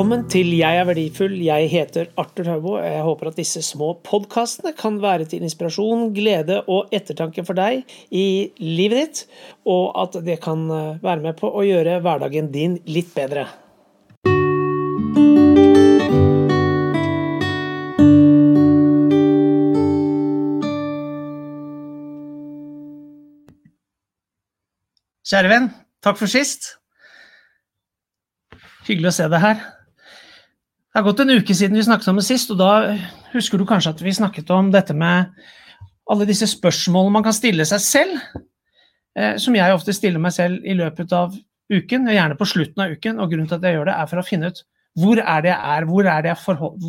Velkommen til Jeg er verdifull. Jeg heter Arthur Haubo. Jeg håper at disse små podkastene kan være til inspirasjon, glede og ettertanke for deg i livet ditt, og at det kan eh, være med på å gjøre hverdagen din litt bedre. Kjære venn, takk for sist. Hyggelig å se deg her. Det har gått en uke siden vi snakket om det sist, og da husker du kanskje at vi snakket om dette med alle disse spørsmålene man kan stille seg selv, eh, som jeg ofte stiller meg selv i løpet av uken, og gjerne på slutten av uken. Og grunnen til at jeg gjør det, er for å finne ut hvor er det jeg er, hvor er det jeg forhold,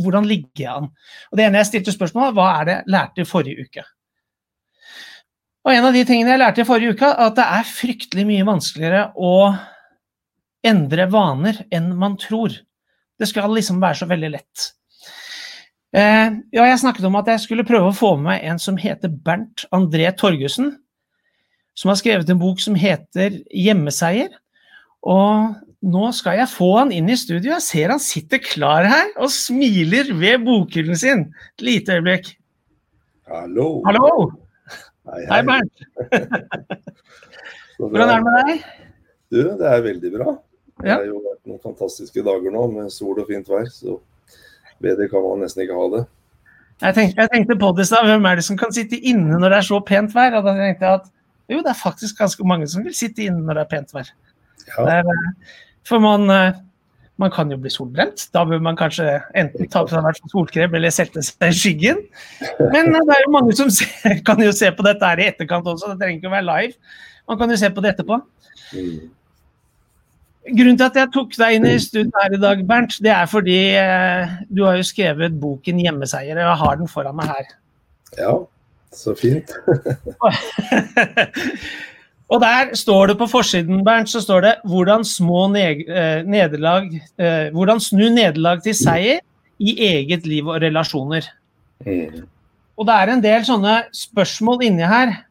hvordan ligger jeg an? Og Det ene jeg stilte spørsmål hva er det jeg lærte i forrige uke? Og En av de tingene jeg lærte i forrige uke, er at det er fryktelig mye vanskeligere å endre vaner enn man tror. Det skal liksom være så veldig lett. Eh, ja, jeg snakket om at jeg skulle prøve å få med meg en som heter Bernt André Torgussen. Som har skrevet en bok som heter 'Hjemmeseier'. Og nå skal jeg få han inn i studio. Jeg ser han sitter klar her og smiler ved bokhyllen sin. Et lite øyeblikk. Hallo. Hallo. Hei, Hei, Bernt. Hvordan er det med deg? Du, det er veldig bra. Det har jo vært noen fantastiske dager nå med sol og fint vær, så bedre kan man nesten ikke ha det. Jeg tenkte, jeg tenkte på det i hvem er det som kan sitte inne når det er så pent vær? Og da tenkte jeg at jo, det er faktisk ganske mange som vil sitte inne når det er pent vær. Ja, er, eh, for man, eh, man kan jo bli solbrent. Da bør man kanskje enten ta på seg solkrem eller sette seg i skyggen. Men eh, det er jo mange som ser, kan jo se på dette her i etterkant også, det trenger ikke å være live. Man kan jo se på det etterpå. mm. Grunnen til at jeg tok deg inn i studio her i dag, Bernt, det er fordi eh, du har jo skrevet boken 'Hjemmeseier', og jeg har den foran meg her. ja så fint. og der står det på forsiden, Bernt, så står det 'Hvordan, eh, nederlag, eh, hvordan snu nederlag til seier i eget liv og relasjoner'. Mm. Og det er en del sånne spørsmål inni her.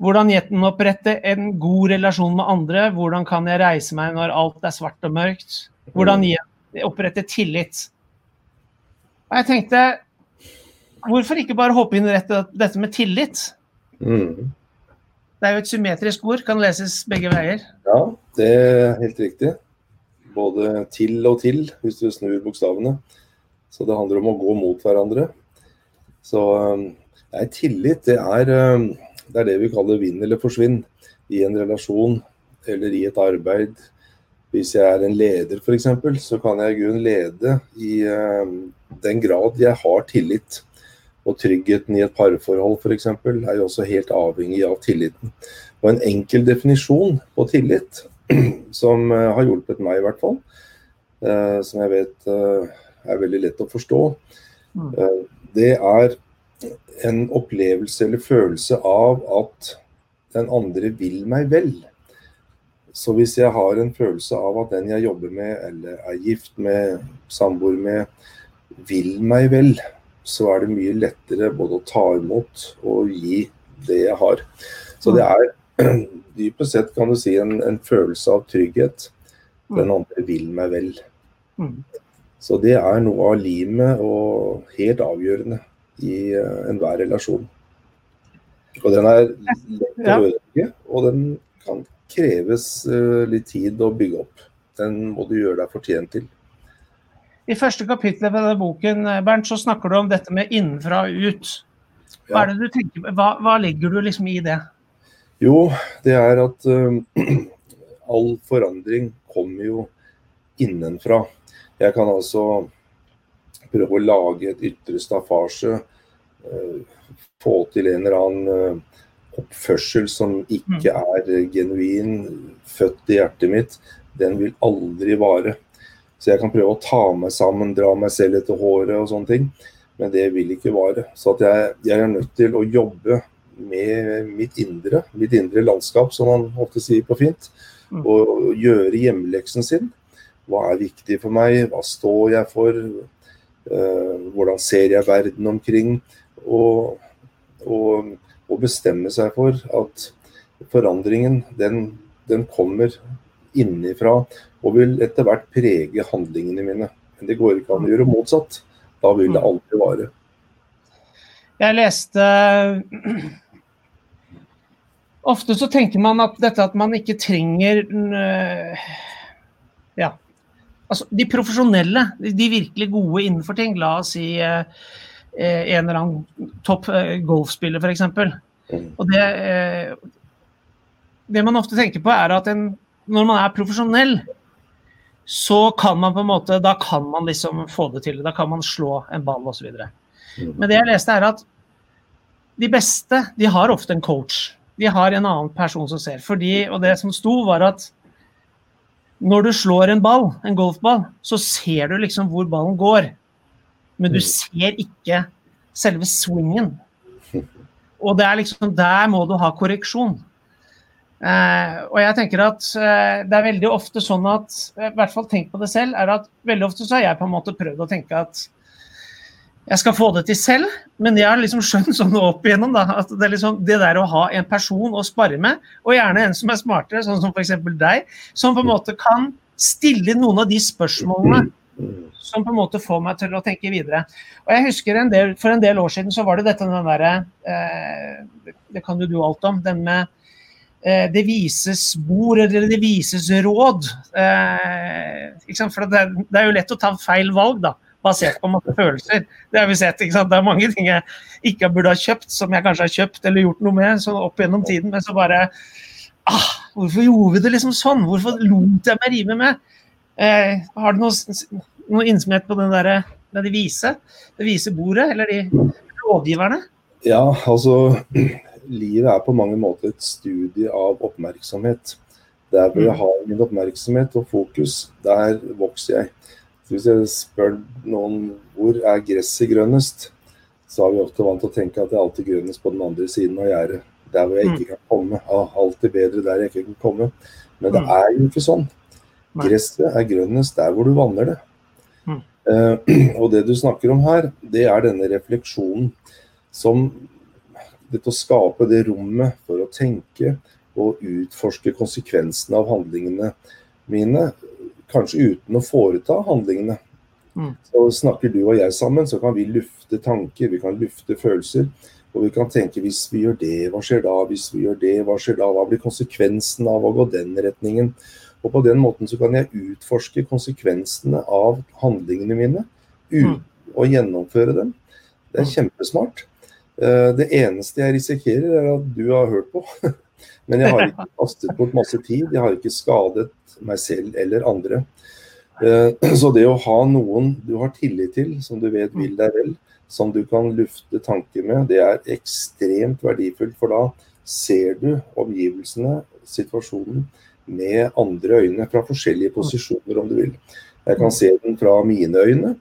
Hvordan gjenopprette en god relasjon med andre? Hvordan kan jeg reise meg når alt er svart og mørkt? Hvordan gjen- opprette tillit? Og jeg tenkte, hvorfor ikke bare hoppe inn rett i dette med tillit? Mm. Det er jo et symmetrisk ord, kan leses begge veier. Ja, det er helt riktig. Både til og til, hvis du snur bokstavene. Så det handler om å gå mot hverandre. Så um, nei, tillit, det er, um, det er det vi kaller vinn eller forsvinn i en relasjon eller i et arbeid. Hvis jeg er en leder f.eks., så kan jeg i grunnen lede i um, den grad jeg har tillit. Og tryggheten i et parforhold f.eks. er jo også helt avhengig av tilliten. Og en enkel definisjon på tillit, som eh, har hjulpet meg i hvert fall, eh, som jeg vet eh, er veldig lett å forstå, Mm. eh, det er en opplevelse eller følelse av at den andre vil meg vel. Så hvis jeg har en følelse av at den jeg jobber med, eller er gift med, samboer med, vil meg vel, så er det mye lettere både å ta imot og gi det jeg har. Så det er dypest sett kan du si en, en følelse av trygghet. Den andre vil meg vel. Mm. Så det er noe av limet og helt avgjørende i eh, enhver relasjon. Og den er lett å ødelegge, og den kan kreves eh, litt tid å bygge opp. Den må du gjøre deg fortjent til. I første kapittel ved denne boken eh, Bernt, så snakker du om dette med innenfra og ut. Hva, er det du tenker, hva, hva legger du liksom i det? Jo, det er at uh, all forandring kommer jo innenfra. Jeg kan altså prøve å lage et ytre staffasje, få til en eller annen eh, oppførsel som ikke er eh, genuin, født i hjertet mitt. Den vil aldri vare. Så jeg kan prøve å ta meg sammen, dra meg selv etter håret og sånne ting. Men det vil ikke vare. Så at jeg, jeg er nødt til å jobbe med mitt indre, mitt indre landskap, som man ofte sier på fint. Mm. Og gjøre hjemmeleksen sin. Hva er viktig for meg? Hva står jeg for? Eh, hvordan ser jeg verden omkring? Og, og bestemme seg for at forandringen, den, den kommer innenfra og vil etter hvert prege handlingene mine. Men det går ikke an å gjøre motsatt. Da vil det aldri vare. Jeg leste Ofte så tenker man at dette at man ikke trenger Ja. Altså, de profesjonelle, de virkelig gode innenfor ting, la oss si eh, en eller annen topp eh, golfspiller f.eks. Mm. Og det, eh, det man ofte tenker på, er at en, når man er profesjonell, så kan man på en måte Da kan man liksom få det til. Da kan man slå en ball osv. Mm. Men det jeg leste, er at de beste de har ofte en coach. De har en annen person som ser. Fordi, og det som sto, var at når du slår en ball, en golfball, så ser du liksom hvor ballen går. Men du Mm. ser ikke selve swingen. Og det er liksom der må du ha korreksjon. Eh, og jeg tenker at eh, det er veldig ofte sånn at I hvert fall tenk på det selv, er at veldig ofte så har jeg på en måte prøvd å tenke at jeg skal få det til selv, men jeg har liksom skjønt sånn opp igjennom da, at det, er liksom, det der å ha en person å spare med, og gjerne en som er smartere, sånn som f.eks. deg, som på en måte kan stille noen av de spørsmålene. Som på en måte får meg til å tenke videre. Og jeg husker en del, For en del år siden så var det dette den derre eh, Det kan jo du alt om. Den med eh, det vises bord eller det vises råd. Eh? For det, det er jo lett å ta feil valg, da. Basert på masse følelser. Det har vi sett. ikke sant? Det er mange ting jeg ikke burde ha kjøpt, som jeg kanskje har kjøpt eller gjort noe med sånn opp gjennom tiden. Men så bare ah, Hvorfor gjorde vi det liksom sånn? Hvorfor lot jeg meg rive med? Eh, har du noe, noe innsomhet på den der, de vise? Det vise bordet, eller de rådgiverne? Ja, altså Livet er på mange måter et studie av oppmerksomhet. Der hvor jeg har min oppmerksomhet og fokus, der vokser jeg. Så hvis jeg spør noen hvor er gresset grønnest, så er vi ofte vant til å tenke at det er alltid grønnest på den andre siden av gjerdet. Der hvor jeg ikke kan komme. Ah, alltid bedre der jeg ikke kan komme. Men det Mm. er jo ikke sånn. Gresset er grønnest der hvor du vanner det. Eh, og det du snakker om her, det er denne refleksjonen som dette å skape det rommet for å tenke og utforske konsekvensene av handlingene mine, kanskje uten å foreta handlingene. Mm. Så snakker du og jeg sammen, så kan vi lufte tanker, vi kan lufte følelser. Og vi kan tenke hvis vi gjør det, hva skjer da? Hvis vi gjør det, hva skjer da? Hva blir konsekvensen av å gå den retningen? Og på den måten så kan jeg utforske konsekvensene av handlingene mine uten å gjennomføre dem. Det er kjempesmart. Eh, Det eneste jeg risikerer, er at du har hørt på. Men jeg har ikke kastet bort masse tid. Jeg har ikke skadet meg selv eller andre. Eh, Så det å ha noen du har tillit til, som du vet vil deg vel, som du kan lufte tanker med, det er ekstremt verdifullt. For da ser du omgivelsene, situasjonen, med andre øyne, fra forskjellige posisjoner, om du vil. Jeg kan se den fra mine øyne,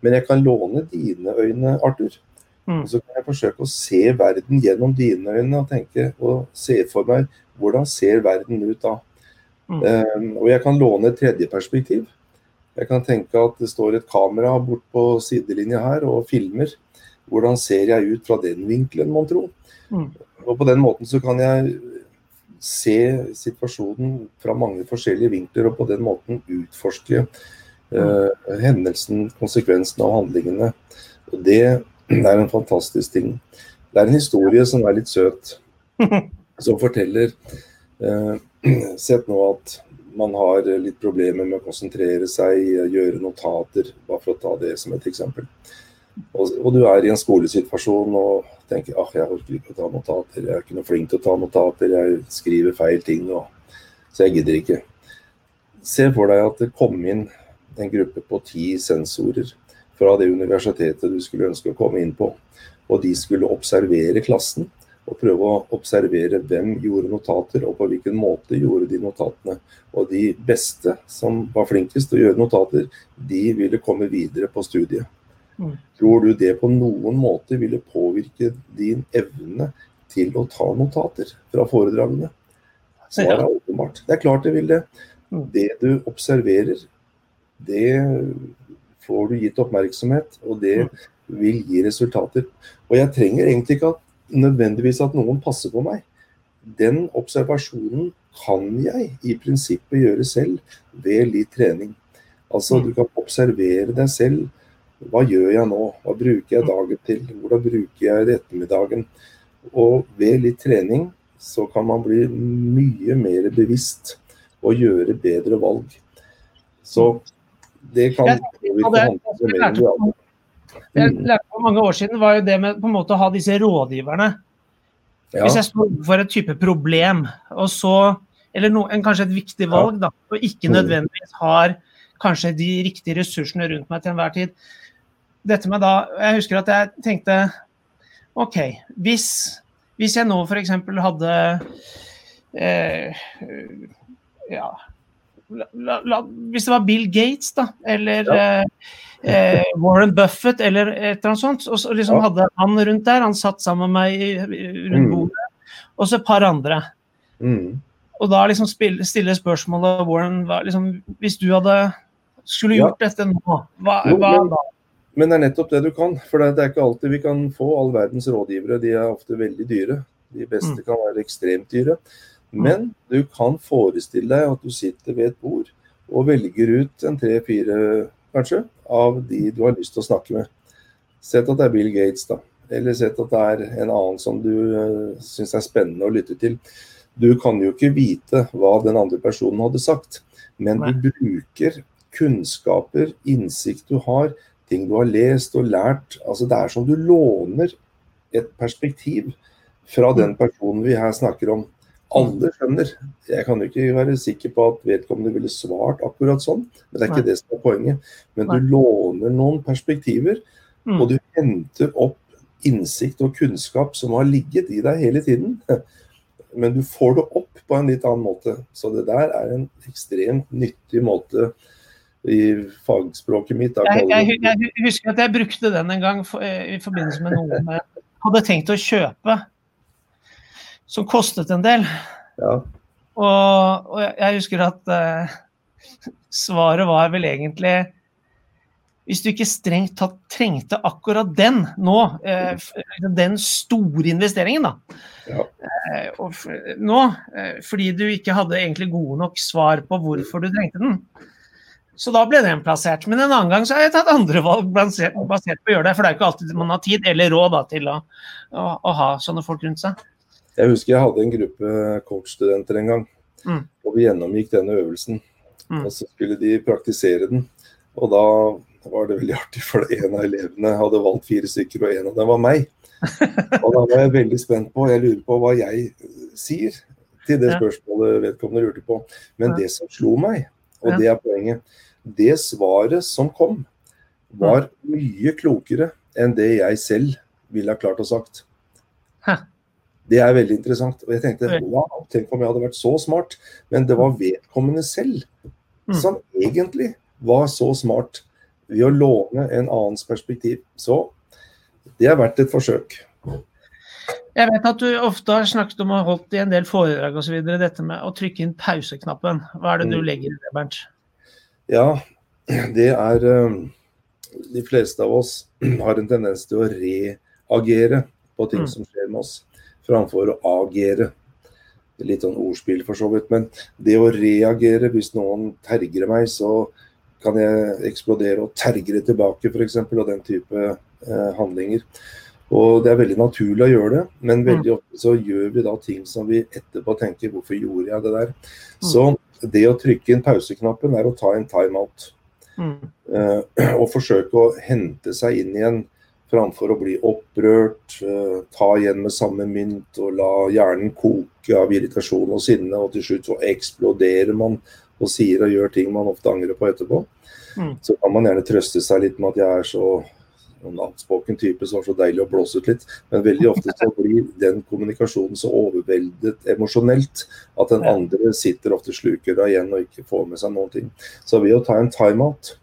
men jeg kan låne dine øyne, Arthur. Mm. Og så kan jeg forsøke å se verden gjennom dine øyne og tenke og se for meg hvordan ser verden ut da. Mm. Um, og jeg kan låne et tredje perspektiv. Jeg kan tenke at det står et kamera bort på sidelinja her og filmer. Hvordan ser jeg ut fra den vinkelen, mon tro? Mm. Og på den måten så kan jeg se situasjonen fra mange forskjellige vinkler, og på den måten utforske eh, hendelsen, konsekvensen av handlingene. Og det er en fantastisk ting. Det er en historie som er litt søt, som forteller eh, Sett nå at man har litt problemer med å konsentrere seg, gjøre notater, bare for å ta det som et eksempel. Og, og du er i en skolesituasjon og tenker ah, jeg orker ikke å ta notater, jeg er ikke noe flink til å ta notater, jeg skriver feil ting, og, så jeg gidder ikke. Se for deg at det kom inn en gruppe på ti sensorer fra det universitetet du skulle ønske å komme inn på. Og de skulle observere klassen og prøve å observere hvem gjorde notater, og på hvilken måte gjorde de notatene. Og de beste som var flinkest til å gjøre notater, de ville komme videre på studiet. Mm. Tror du det på noen måte ville påvirke din evne til å ta notater fra foredragene? Svaret er åpenbart. Det er klart det vil det. Mm. Det du observerer, det får du gitt oppmerksomhet, og det Mm. vil gi resultater. Og jeg trenger egentlig ikke at, nødvendigvis at noen passer på meg. den observasjonen kan jeg i prinsippet gjøre selv ved litt trening. Altså du kan observere deg selv. Hva gjør jeg nå? Hva bruker jeg dagen til? Hvordan bruker jeg ettermiddagen? Og ved litt trening så kan man bli mye mer bevisst og gjøre bedre valg. Så det kan påvirke handlingsregelen. Jeg lærte for mange år siden var jo det med på en måte å ha disse rådgiverne. Ja. Hvis jeg står for et type problem, og så, eller no, en, kanskje et viktig valg, da, og ikke mm. nødvendigvis har kanskje de riktige ressursene rundt meg til enhver tid. Dette med da, Jeg husker at jeg tenkte OK, hvis, hvis jeg nå f.eks. hadde eh, ja, la, la, Hvis det var Bill Gates, da, eller ja. eh, eh Warren Buffett, eller et eller annet sånt, og så liksom hadde han rundt der, han satt sammen med meg rundt mm. bordet, mm. og så et par andre. Mm. Og da liksom stille spørsmålet Warren hva, liksom, Hvis du hadde skulle gjort ja. dette nå, hva, hva da? Men det er nettopp det du kan. For det er ikke alltid vi kan få all verdens rådgivere. De er ofte veldig dyre. De beste mm. kan være ekstremt dyre. Men du kan forestille deg at du sitter ved et bord og velger ut en tre-fire, kanskje, av de du har lyst til å snakke med. Sett at det er Bill Gates, da. Eller sett at det er en annen som du uh, syns er spennende å lytte til. Du kan jo ikke vite hva den andre personen hadde sagt, men du bruker kunnskaper, innsikt du har, ting du har lest og lært. Altså Det er som du låner et perspektiv fra den mm. personen vi her snakker om. Alle skjønner. Jeg kan jo ikke være sikker på at vedkommende ville svart akkurat sånn, men det er ikke det som er poenget. Men du låner noen perspektiver, mm. og du henter opp innsikt og kunnskap som har ligget i deg hele tiden. Men du får det opp på en litt annen måte. Så det der er en ekstremt nyttig måte i fagspråket mitt. Jeg, jeg, jeg, husker at jeg brukte den en gang for, i forbindelse med noe jeg hadde tenkt å kjøpe, som kostet en del. Ja. Og, og, jeg husker at uh, svaret var vel egentlig hvis du ikke strengt tatt trengte akkurat den nå, eh, den store investeringen, da. Ja. Eh, nå, eh, fordi du ikke hadde egentlig gode nok svar på hvorfor du trengte den, så da ble den plassert. Men en annen gang så har jeg tatt andre valg basert, basert på å gjøre det. For det er jo ikke alltid man har tid eller råd da, til å, å, å, ha sånne folk rundt seg. Jeg husker jeg hadde en gruppe coachstudenter en gang. Mm. Og vi gjennomgikk denne øvelsen. Mm. Og så skulle de praktisere den. Og da var det veldig artig, for en av elevene hadde valgt fire stykker, og en av dem var meg. Og da var jeg veldig spent på, jeg lurer på hva jeg sier til det spørsmålet vedkommende lurte på. Men det som slo meg, og det er poenget. Det svaret som kom, var mye klokere enn det jeg selv ville ha klart å sagt. Det er veldig interessant. Og jeg tenkte wow, tenk om jeg hadde vært så smart. Men det var vedkommende selv mm. som egentlig var så smart ved å låne en annens perspektiv. Så det er verdt et forsøk. Jeg vet at du ofte har snakket om og holdt i en del foredrag osv. dette med å trykke inn pauseknappen. Hva er det du mm. legger i det, Bernt? Ja, det er eh, De fleste av oss har en tendens til å reagere på ting mm. som skjer med oss, framfor å agere. Litt sånn ordspill for så vidt. Men det å reagere, hvis noen terger meg, så kan jeg eksplodere og tergere tilbake, f.eks. Og den type eh, handlinger. Og Det er veldig naturlig å gjøre det, men mm. veldig ofte så gjør vi da ting som vi etterpå tenker hvorfor gjorde jeg det der. Mm. Så det å trykke inn pauseknappen er å ta en timeout. Mm. Uh, og forsøke å hente seg inn igjen framfor å bli opprørt, uh, ta igjen med samme mynt og la hjernen koke av irritasjon og sinne, og til slutt så eksploderer man og sier og gjør ting man ofte angrer på etterpå. Mm. Så kan man gjerne trøste seg litt med at jeg er så en outspoken type som var så deilig å blåse ut litt. Men veldig ofte så blir den kommunikasjonen så overveldet emosjonelt at den andre sitter ofte sluker da igjen og ikke får med seg noen ting. Så ved å ta en timeout,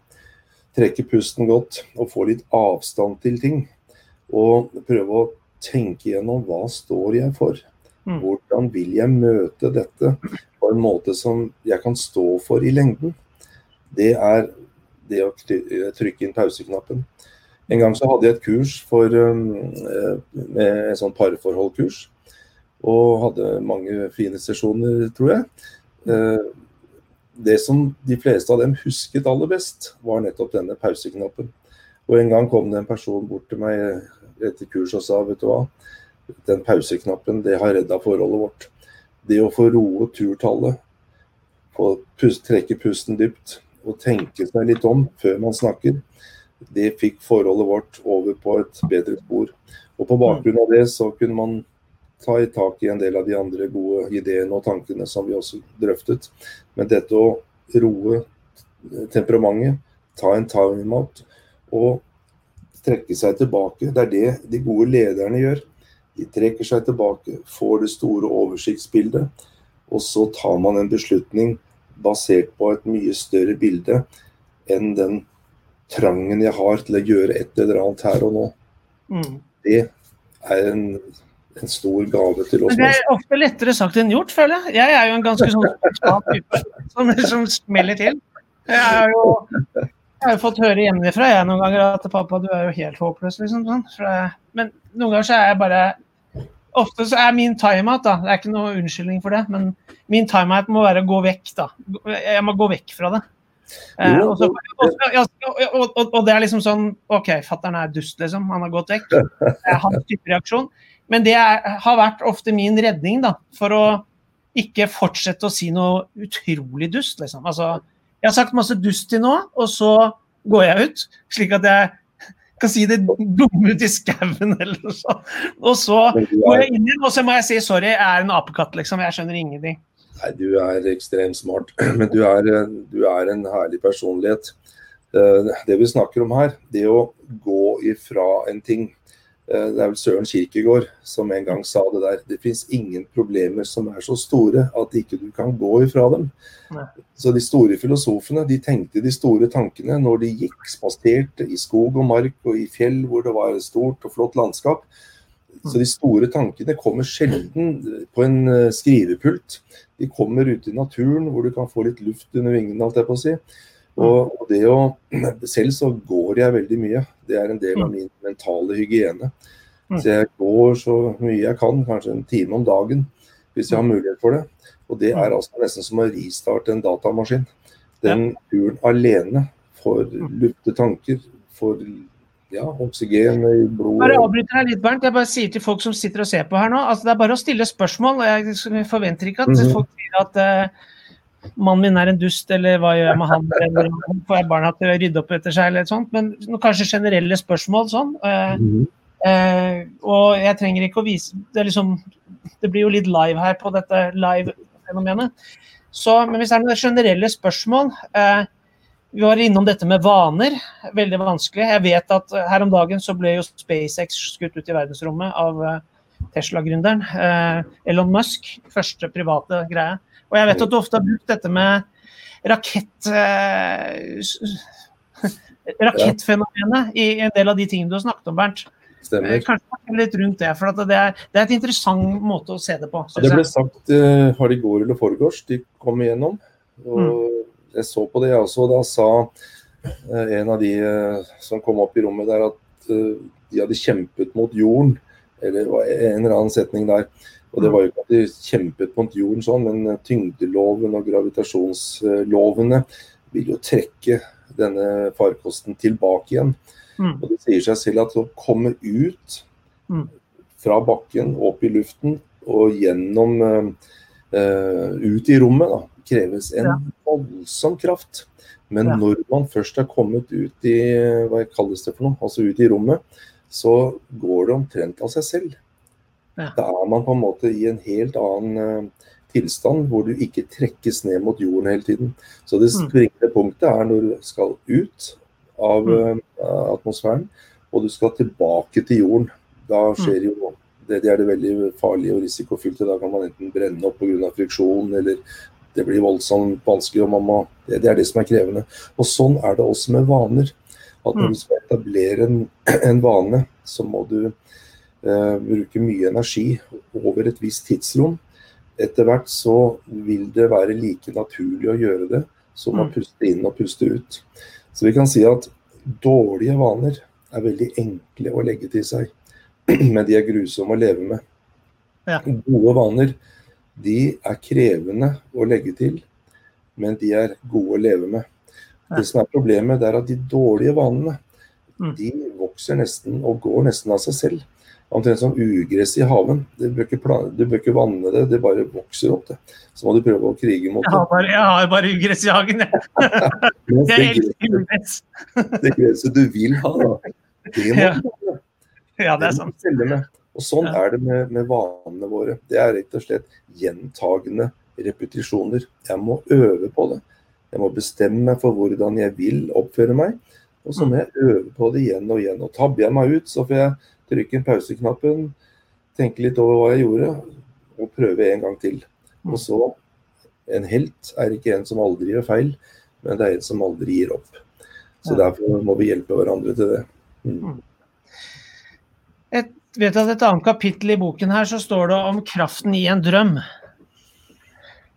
trekke pusten godt og få litt avstand til ting, og prøve å tenke gjennom hva står jeg for? Mm. Hvordan vil jeg møte dette på en måte som jeg kan stå for i lengden? Det er det å trykke inn pauseknappen. En gang så hadde jeg et kurs for, um, eh, med en sånn parforholdkurs. og hadde mange fine sesjoner, tror jeg. Eh, det som de fleste av dem husket aller best, var nettopp denne pauseknappen. Og En gang kom det en person bort til meg etter kurs og sa vet du hva, den pauseknappen det har redda forholdet vårt. Det å få roe turtallet, få trekke pusten dypt og tenke seg litt om før man snakker, det fikk forholdet vårt over på et bedre spor. Og På bakgrunn av det så kunne man ta i tak i en del av de andre gode ideene og tankene som vi også drøftet. Men dette å roe temperamentet, ta en time-out og trekke seg tilbake, det er det de gode lederne gjør. De trekker seg tilbake, får det store oversiktsbildet, og så tar man en beslutning basert på et mye større bilde enn den trangen jeg har til å gjøre et eller annet her og nå. Mm. Det er en en stor gave til oss. Men det er ofte lettere sagt enn gjort, føler jeg. Jeg er jo en ganske sånn type som, som smeller til. Jeg har jo jeg har jo fått høre hjemmefra jeg noen ganger at 'pappa, du er jo helt håpløs', liksom. Sånn. Men noen ganger så er jeg bare Ofte så er min timeout, da, det er ikke noe unnskyldning for det, men min timeout må være å gå vekk, da. Jeg må gå vekk fra det. Eh, og, så, og, og, og, det er liksom sånn OK, fattern er dust, liksom. Han har gått vekk. Jeg har hans type reaksjon. Men det er, har vært ofte min redning da, for å ikke fortsette å si noe utrolig dust. Liksom. Altså, jeg har sagt masse dust til nå, og så går jeg ut. Slik at jeg kan si det dumme ut i skauen eller noe sånt. Og så går jeg inn igjen, og så må jeg si sorry, jeg er en apekatt, liksom. Jeg skjønner ingenting. Nei, du er ekstremt smart. Men du er, du er en herlig personlighet. Eh, det vi snakker om her, det å gå ifra en ting Eh, det er vel Søren Kirkegård som en gang sa det der. Det fins ingen problemer som er så store at ikke du kan gå ifra dem. Nei. Så de store filosofene de tenkte de store tankene når de gikk spaserte i skog og mark og i fjell hvor det var et stort og flott landskap. Så de store tankene kommer sjelden på en eh, skrivepult. De kommer ute i naturen hvor du kan få litt luft under vingene, alt jeg på å si. Og, og, det å Selv så går jeg veldig mye. Det er en del av mm. min mentale hygiene. Mm. Så jeg går så mye jeg kan, kanskje en time om dagen, hvis jeg har mm. mulighet for det. Og det er altså nesten som å ristarte en datamaskin. Den turen alene får lufte tanker, får ja, oksygen i blodet. Bare avbryter deg litt, Bernt. Jeg bare sier til folk som sitter og ser på her nå, altså det er bare å stille spørsmål. Jeg forventer ikke at mm -hmm. folk sier at uh, mannen min er en dust, eller hva gjør jeg med han, eller får jeg barna til å rydde opp etter seg, eller et sånt. Men kanskje generelle spørsmål sånn. Uh, mm. eh, og jeg trenger ikke å vise det, liksom, det blir jo litt live her på dette live-fenomenet. Så, men hvis det er noen generelle spørsmål eh, Vi var innom dette med vaner. Veldig vanskelig. Jeg vet at her om dagen så ble jo SpaceX skutt ut i verdensrommet av eh, Tesla-gründeren. Eh, Elon Musk. Første private greie. Og jeg vet at du ofte har brukt dette med rakett... Eh, rakettfenomenet i en del av de tingene du har snakket om, Bernt. Stemmer. Eh, kanskje litt rundt det, for det er, det, er, et interessant måte å se det på. Det ble sagt har det går eller foregårs, de kom igjennom. Og mm. Jeg så på det, jeg også. Og Da sa uh, en av de uh, som kom opp i rommet der, at de hadde kjempet mot jorden. Eller en eller annen setning der. Og det var jo ikke at de kjempet mot jorden sånn, men tyngdeloven og gravitasjonslovene vil jo trekke denne farkosten tilbake igjen. Mm. Og det sier seg selv at å komme ut mm. fra bakken, opp i luften og gjennom uh, ut i rommet, da, kreves en ja. voldsom kraft. Men ja. når man først er kommet ut i hva kalles det for noe, altså ut i rommet, så går det omtrent av seg selv. Ja. Da er man på en måte i en helt annen uh, tilstand, hvor du ikke trekkes ned mot jorden hele tiden. Så det mm. punktet er når du skal ut av uh, atmosfæren, og du skal tilbake til jorden. Da mm. skjer jo det, det er det veldig farlige og risikofylte. Da kan man enten brenne opp pga. friksjon, eller det blir voldsomt vanskelig. og man må, det, det, er det som er krevende. Og Sånn er det også med vaner. At når mm. du skal etablere en, en vane, så må du eh, bruke mye energi over et visst tidsrom. Etter hvert så vil det være like naturlig å gjøre det som å mm. puste inn og puste ut. Så vi kan si at dårlige vaner er veldig enkle å legge til seg, men de er grusomme å leve med. Ja. Gode vaner de er krevende å legge til, men de er gode å leve med. Det som er problemet, det er at de dårlige vanene Mm. de vokser nesten og går nesten av seg selv. Omtrent som ugress i haven. Du bør, ikke vanne det, det bare vokser opp. det. Så må du prøve å krige mot Jeg det. har bare, jeg har bare ugress i hagen, jeg. Det, Jeg elsker gresset, ugress. det gresset du vil ha, da, det må Ja. du ja. Ja, det er sant. Og sånn Ja. er det med, med vanene våre. Det er rett og slett gjentagende repetisjoner. Jeg må øve på det. Jeg må bestemme meg for hvordan jeg vil oppføre meg. Og så må jeg øve på det igjen og igjen. Og tabber jeg meg ut, så får jeg trykke inn pauseknappen, tenke litt over hva jeg gjorde, og prøve en gang til. Og så En helt er ikke en som aldri gjør feil, men det er en som aldri gir opp. Så derfor må vi hjelpe hverandre til det. Mm. Jeg vet at et annet kapittel i boken her så står det om kraften i en drøm.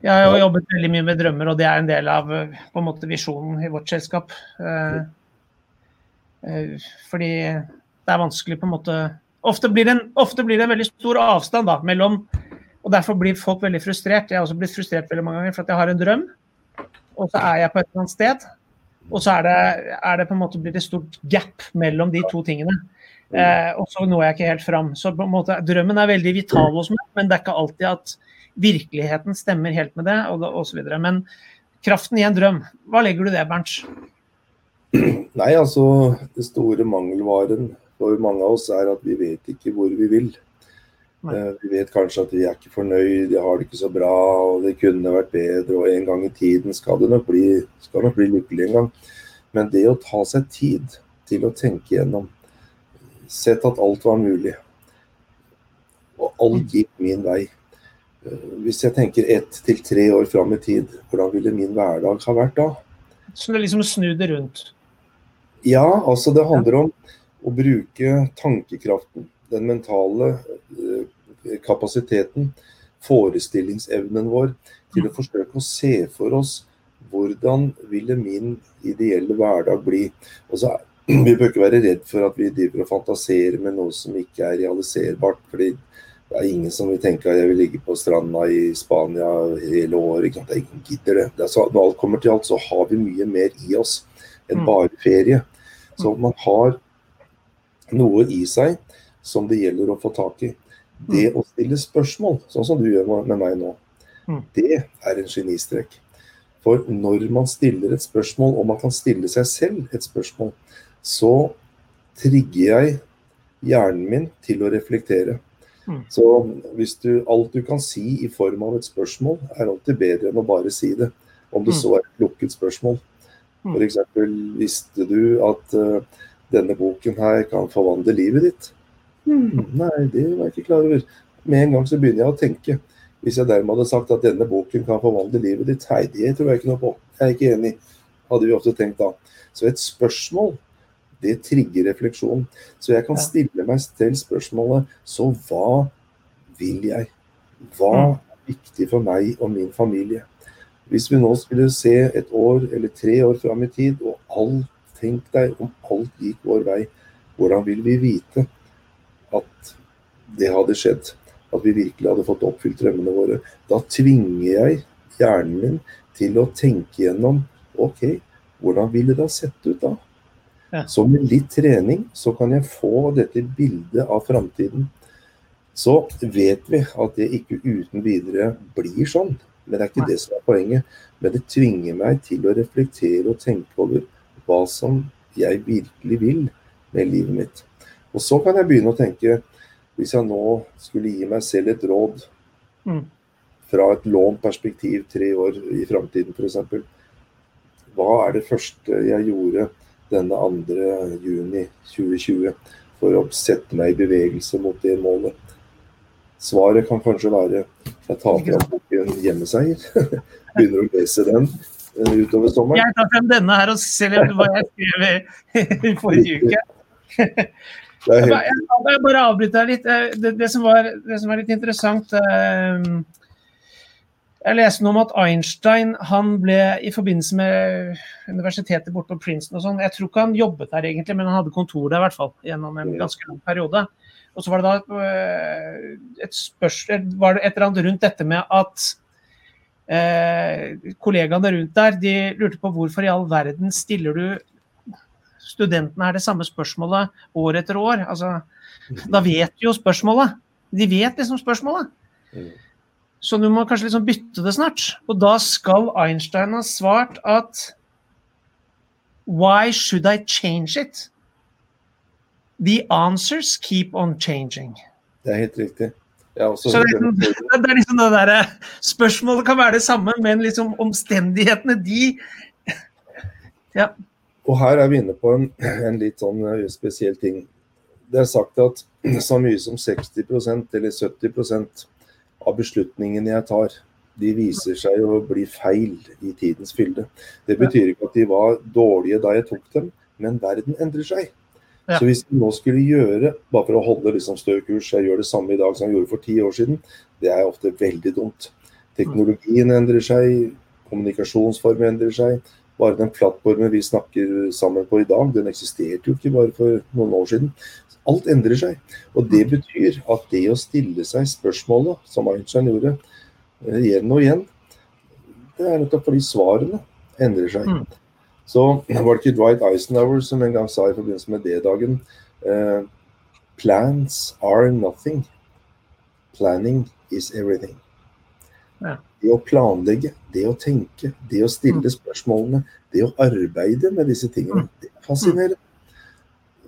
Jeg har jo jobbet veldig mye med drømmer, og det er en del av eh, på en måte visjonen i vårt selskap. Eh, eh, fordi det er vanskelig på en måte Ofte blir det en, blir det en veldig stor avstand da, mellom Og derfor blir folk veldig frustrert. Jeg har også blitt frustrert veldig mange ganger for at jeg har en drøm, og så er jeg på et eller annet sted. Og så er det, er det på en måte blitt et stort gap mellom de to tingene. Eh, og så når jeg ikke helt fram. Så på en måte, drømmen er veldig vital hos meg, men det er ikke alltid at virkeligheten stemmer helt med det, og, videre. Men kraften i en drøm, hva legger du det, Bernt? Nei, altså det store mangelvaren for mange av oss er at vi vet ikke hvor vi vil. Eh, Vi vet kanskje at vi er ikke fornøyd, jeg har det ikke så bra, og det kunne vært bedre, og en gang i tiden skal det nok bli, skal nok bli lykkelig en gang. Men det å ta seg tid til å tenke gjennom, sett at alt var mulig, og alt gikk min vei. Eh, Hvis jeg tenker ett til tre år fram i tid, hvordan ville min hverdag ha vært da? Så det liksom snu det rundt. Ja, altså det handler om å bruke tankekraften, den mentale eh, kapasiteten, forestillingsevnen vår, til å forsøke å se for oss hvordan ville min ideelle hverdag bli. Og så, Vi bør ikke være redd for at vi driver og fantaserer med noe som ikke er realiserbart. fordi det er ingen som vil tenke at jeg vil ligge på stranda i Spania hele året. Ikke ingen gidder det. det så, når alt kommer til alt, så har vi mye mer i oss enn Mm. bare ferie. Så man har noe i seg som det gjelder å få tak i. Det å stille spørsmål, sånn som du gjør med meg nå, Mm. det er en genistrek. For når man stiller et spørsmål, og man kan stille seg selv et spørsmål, så trigger jeg hjernen min til å reflektere. Mm. Så hvis du, alt du kan si i form av et spørsmål, er alltid bedre enn å bare si det. Om det Mm. så er et lukket spørsmål. Mm. F.eks. visste du at uh, denne boken her kan forvandle livet ditt? Mm, nei, det var jeg ikke klar over. Med en gang så begynner jeg å tenke. Hvis jeg dermed hadde sagt at denne boken kan forvandle livet ditt, nei, det tror jeg ikke noe på. Jeg er ikke enig. Hadde vi ofte tenkt da. Så et spørsmål, det trigger refleksjon. Så jeg kan stille meg selv spørsmålet Så hva vil jeg? Hva er viktig for meg og min familie? Hvis vi nå skulle se et år eller tre år fram i tid, og alt, tenk deg om alt gikk vår vei, hvordan vil vi vite at det hadde skjedd? At vi virkelig hadde fått oppfylt drømmene våre? Da tvinger jeg hjernen min til å tenke gjennom OK, hvordan ville det ha sett ut da? Ja. Så med litt trening så kan jeg få dette bildet av framtiden. Så vet vi at det ikke uten videre blir sånn. Men det er ikke Nei. det som er poenget. Men det tvinger meg til å reflektere og tenke over hva som jeg virkelig vil med livet mitt. Og så kan jeg begynne å tenke, hvis jeg nå skulle gi meg selv et råd Mm. fra et lånt perspektiv tre år i framtiden f.eks. Hva er det første jeg gjorde denne 2. juni 2020 for å sette meg i bevegelse mot det målet? Svaret kan kanskje være jeg tar fram boken 'Hjemmeseier'. Begynner å lese den eh, utover sommeren. Jeg tar frem denne her og ser hva jeg skrev i- forrige uke. Bare, jeg bare avbryter deg litt. Eh, Det, det, som var, det som var litt interessant eh, Jeg leste noe om at Einstein han ble i forbindelse med universitetet borte på Princeton og sånn Jeg tror ikke han jobbet der egentlig, men han hadde kontor der i hvert fall gjennom en ganske lang periode. Og så var det da eh, et spørsmål var det et eller annet rundt dette med at eh, kollegaene rundt der de lurte på hvorfor i all verden stiller du studentene her det samme spørsmålet år etter år. Altså, da vet de jo spørsmålet. De vet liksom spørsmålet. Så du må kanskje liksom bytte det snart. Og da skal Einstein ha svart at Why should I change it? The answers keep on changing. Det er helt riktig. Så det, er liksom- det er liksom det derre Spørsmålet kan være det samme, men liksom omstendighetene, de Og her er vi inne på en, en litt sånn eh, spesiell ting. Det er sagt at så mye som 60% eller 70 av beslutningene jeg tar, de viser seg å bli feil i tidens fylde. Det betyr ikke at de var dårlige da jeg tok dem, men verden endrer seg. Ja. Så hvis vi nå skulle gjøre, bare for å holde liksom stø kurs, jeg gjør det samme i dag som jeg gjorde for ti år siden, det er ofte veldig dumt. Teknologien endrer seg, kommunikasjonsformen endrer seg. Bare den plattformen vi snakker sammen på i dag, den eksisterte jo ikke bare for noen år siden. Alt endrer seg. Og det betyr at det å stille seg spørsmålet, som Einstein gjorde eh, igjen og igjen, det er nettopp fordi svarene endrer seg. Mm. Så var det ikke Dwight Eisenhower som en gang sa i forbindelse med D-dagen eh, Plans are nothing. Planning is everything. Ja. Det å planlegge, det å tenke, det å stille Mm. spørsmålene, det å arbeide med disse tingene, det er fascinerende.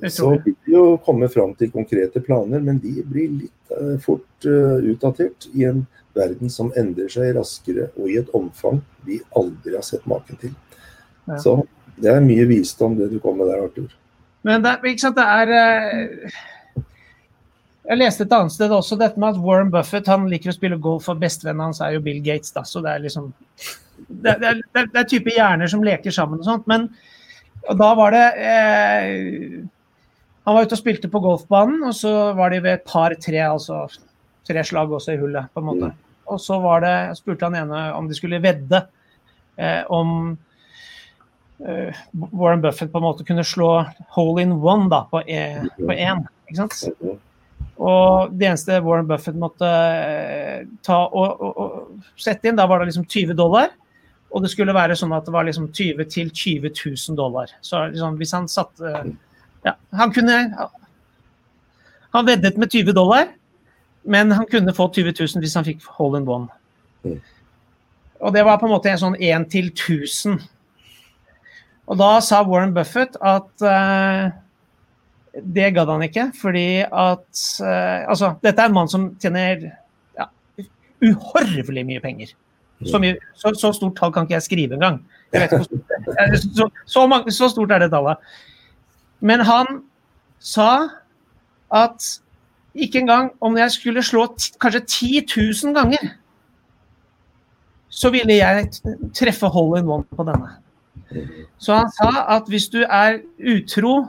Så Utrolig. vil vi jo komme fram til konkrete planer, men de blir litt uh, fort uh, utdatert i en verden som endrer seg raskere og i et omfang vi aldri har sett maken til. Ja. Så det er mye visdom det du kom med der, Arthur. Men det, ikke sant, det er eh, Jeg leste et annet sted også dette med at Warren Buffett han liker å spille golf, og bestevennen hans er jo Bill Gates. da, så Det er liksom Det, det, det det er type hjerner som leker sammen og sånt. Men og da var det eh, Han var ute og spilte på golfbanen, og så var de ved et par tre, altså tre slag også i hullet, på en måte. Og så var det, spurte han ene om de skulle vedde eh, om eh, Warren Buffett på en måte kunne slå hole in one da, på én. På én, ikke sant? Og det eneste Warren Buffett måtte eh, ta og, og, og sette inn, da var det liksom 20 dollar. Og det skulle være sånn at det var liksom 20 til 20 000 dollar. Så liksom, hvis han satte Ja, han kunne Han veddet med 20 dollar, men han kunne få 20 000 hvis han fikk hole in one. Mm. Og det var på en måte en sånn 1 til 1000. Og da sa Warren Buffett at eh, det gadd han ikke, fordi at eh, Altså, dette er en mann som tjener ja, uhorvelig mye penger. Så, mye, så, så stort tall kan ikke jeg skrive engang. Jeg vet ikke hvor stort det er. Så, så, mange, så stort er det tallet. Men han sa at ikke engang om jeg skulle slå kanskje 10 000 ganger, så ville jeg treffe hole in one på denne. Så han sa at hvis du er utro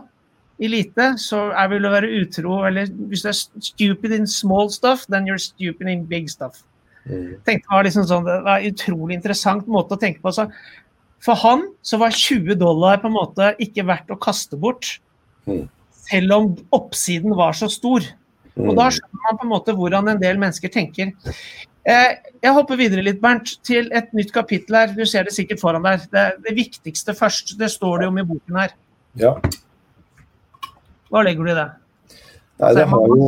i lite, så er vil du være utro Eller hvis du er stupid in small stuff, then you're stupid in big stuff. Mm. Tenkte det var liksom sånn, det var en utrolig interessant måte å tenke på. Så for han så var 20 dollar på en måte ikke verdt å kaste bort, Mm. selv om oppsiden var så stor. Og Mm. da skjønner man på en måte hvordan en del mennesker tenker. Eh, jeg hopper videre litt, Bernt, til et nytt kapittel her. Du ser det sikkert foran deg. Det, det viktigste først. Det står det om i boken her. Ja. Hva legger du i det? Nei, det, har jo,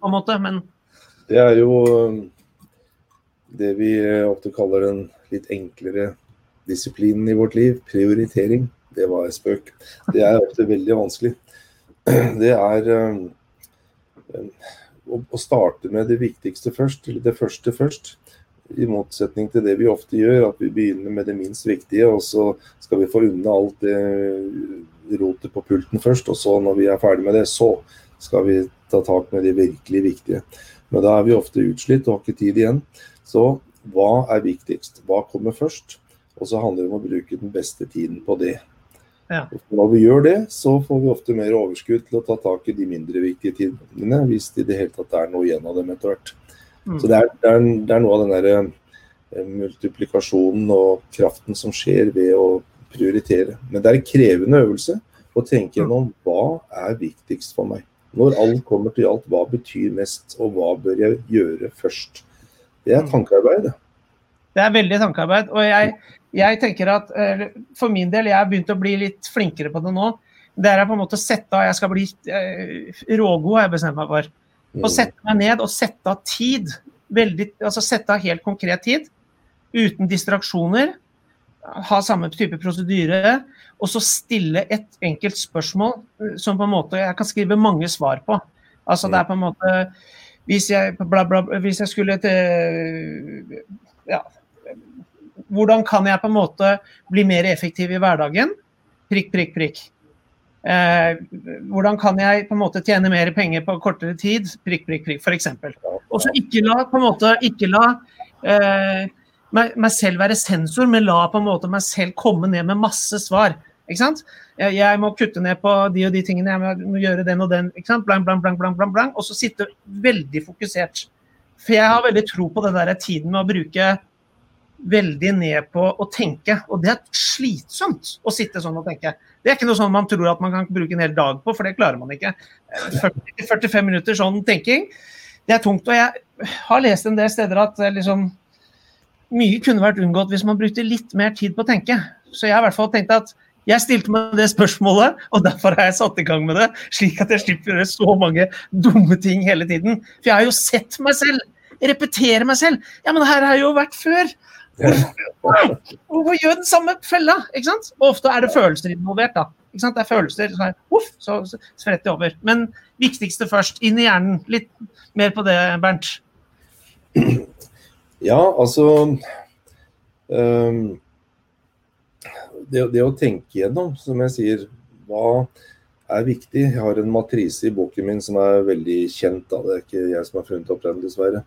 på en måte, men det er jo um, det vi eh, ofte kaller den litt enklere disiplinen i vårt liv. Prioritering. Det var en spøk. Det er ofte veldig vanskelig. Det er um, å starte med det viktigste først, eller det første først. I motsetning til det vi ofte gjør, at vi begynner med det minst viktige, og så skal vi få unna alt det rotet på pulten først. Og så, når vi er ferdig med det, så skal vi ta tak med de virkelig viktige. Men da er vi ofte utslitt og har ikke tid igjen. Så hva er viktigst? Hva kommer først? Og så handler det om å bruke den beste tiden på det. Ja. Når vi gjør det, så får vi ofte mer overskudd til å ta tak i de mindre viktige tidene, hvis det i det hele tatt er noe igjen av dem etter hvert. Mm. Så det er, det, er, det er noe av den der eh, multiplikasjonen og kraften som skjer ved å prioritere. Men det er en krevende øvelse å tenke gjennom hva er viktigst for meg. Når alt kommer til alt, hva betyr mest, og hva bør jeg gjøre først? Det er tankearbeid. Det er veldig tankearbeid. Og jeg, jeg tenker at for min del, jeg har begynt å bli litt flinkere på det nå. Det er på en måte å sette av Jeg skal bli rågod, har jeg bestemt meg for. Å mm. sette meg ned og sette av tid. Veldig, altså sette av helt konkret tid. Uten distraksjoner. Ha samme type prosedyre og så stille et enkelt spørsmål eh, som på en måte jeg kan skrive mange svar på. Altså det er på en måte Hvis jeg, bla, bla, hvis jeg skulle til ja, Hvordan kan jeg på en måte bli mer effektiv i hverdagen? Prikk, prikk, prikk. Eh, hvordan kan jeg på en måte tjene mer penger på kortere tid? Prikk, prikk, prikk, f.eks. Og så ikke la på en måte ikke la eh, meg, meg, selv være sensor, men la på en måte meg selv komme ned med masse svar. Ikke sant? Jeg, jeg, må kutte ned på de og de tingene, jeg må gjøre den og den. ikke sant? Blank, blank, blank, blank, blank, blank. Og så sitte veldig fokusert. For jeg har veldig tro på den der tiden med å bruke veldig ned på å tenke. Og det er slitsomt å sitte sånn og tenke. Det er ikke noe sånn man tror at man kan bruke en hel dag på, for det klarer man ikke. 40, 45 minutter sånn tenking, det er tungt. Og jeg har lest en del steder at eh, liksom, mye kunne vært unngått hvis man brukte litt mer tid på å tenke. Så jeg har i hvert fall tenkt at jeg stilte meg det spørsmålet, og derfor har jeg satt i gang med det. Slik at jeg slipper å gjøre så mange dumme ting hele tiden. For jeg har jo sett meg selv repetere meg selv. Ja, men her har jeg jo vært før. Hvorfor gjør den samme fella? ikke sant? Og ofte er det følelser involvert. da. Ikke sant? Det er følelser, så, uff, så spretter det over. Men viktigste først, inn i hjernen. Litt mer på det, Bernt. Ja, altså um det, det, å tenke gjennom, som jeg sier, hva er viktig. Jeg har en matrise i boken min som er veldig kjent. Da. Det er ikke jeg som har funnet opp den, dessverre.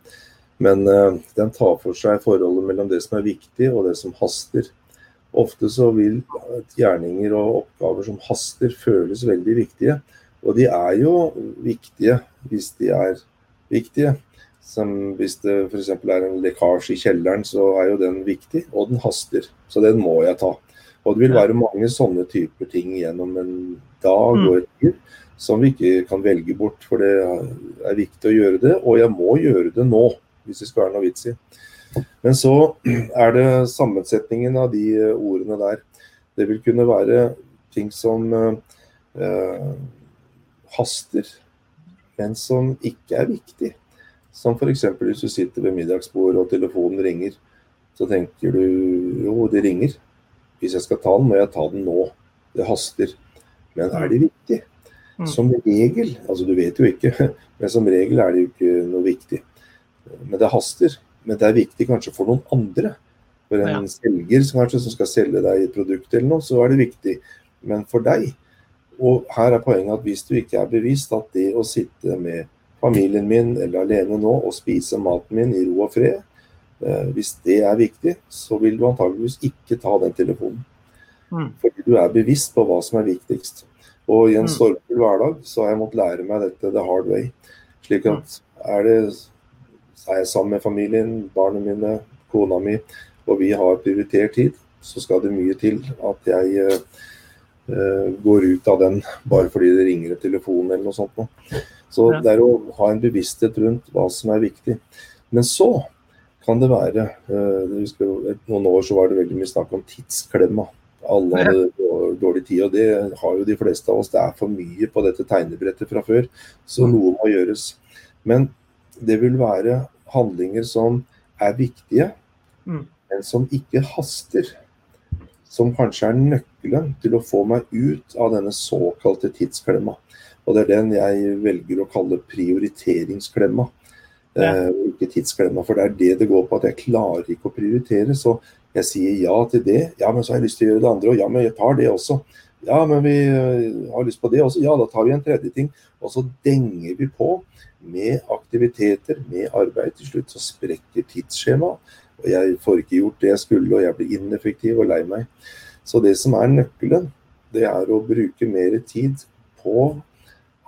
Men uh, den tar for seg forholdet mellom det som er viktig og det som haster. Ofte så vil gjerninger og oppgaver som haster, føles veldig viktige. Og de er jo viktige hvis de er viktige. Som hvis det f.eks. er en lekkasje i kjelleren, så er jo den viktig, og den haster. Så den må jeg ta. Og det vil være mange sånne typer ting gjennom en dag mm. og et liv som vi ikke kan velge bort. For det er viktig å gjøre det, og jeg må gjøre det nå, hvis det skal være noe vits i. Men så er det sammensetningen av de ordene der. Det vil kunne være ting som eh, haster, men som ikke er viktig. Som f.eks. hvis du sitter ved middagsbordet og telefonen ringer. Så tenker du jo, det ringer. Hvis jeg skal ta den, må jeg ta den nå. Det haster. Men er det viktig? Mm. Som regel, altså du vet jo ikke, men som regel er det jo ikke noe viktig. Men det haster. Men det er viktig kanskje for noen andre. For en ja. selger som, kanskje, som skal selge deg et produkt eller noe, så er det viktig. Men for deg Og her er poenget at hvis du ikke er bevisst at det å sitte med familien min eller alene nå og spise maten min i ro og fred, Eh, hvis det er viktig, så vil du antageligvis ikke ta den telefonen. Mm. Fordi du er bevisst på hva som er viktigst. Og i en mm. stormfull hverdag så har jeg måttet lære meg dette the hard way. Slik at er, det, er jeg sammen med familien, barna mine, kona mi, og vi har prioritert tid, så skal det mye til at jeg uh, går ut av den bare fordi det ringer en telefon eller noe sånt. Så det er å ha en bevissthet rundt hva som er viktig. Men så kan det være. Eh, husker, noen år så var det veldig mye snakk om tidsklemma. Alle hadde dårlig tid, og det har jo de fleste av oss. Det er for mye på dette tegnebrettet fra før, så mm. noe må gjøres. Men det vil være handlinger som er viktige, mm. men som ikke haster. Som kanskje er nøkkelen til å få meg ut av denne såkalte tidsklemma. Og det er den jeg velger å kalle prioriteringsklemma. Ja. Eh, ikke tidsklemma. For det er det det går på, at jeg klarer ikke å prioritere. Så jeg sier ja til det. Ja, men så har jeg lyst til å gjøre det andre og Ja, men jeg tar det også. Ja, men vi uh, har lyst på det også. Ja, da tar vi en tredje ting. Og så denger vi på med aktiviteter, med arbeid. Til slutt så sprekker tidsskjemaet. Og jeg får ikke gjort det jeg skulle, og jeg blir ineffektiv og lei meg. Så det som er nøkkelen, det er å bruke mer tid på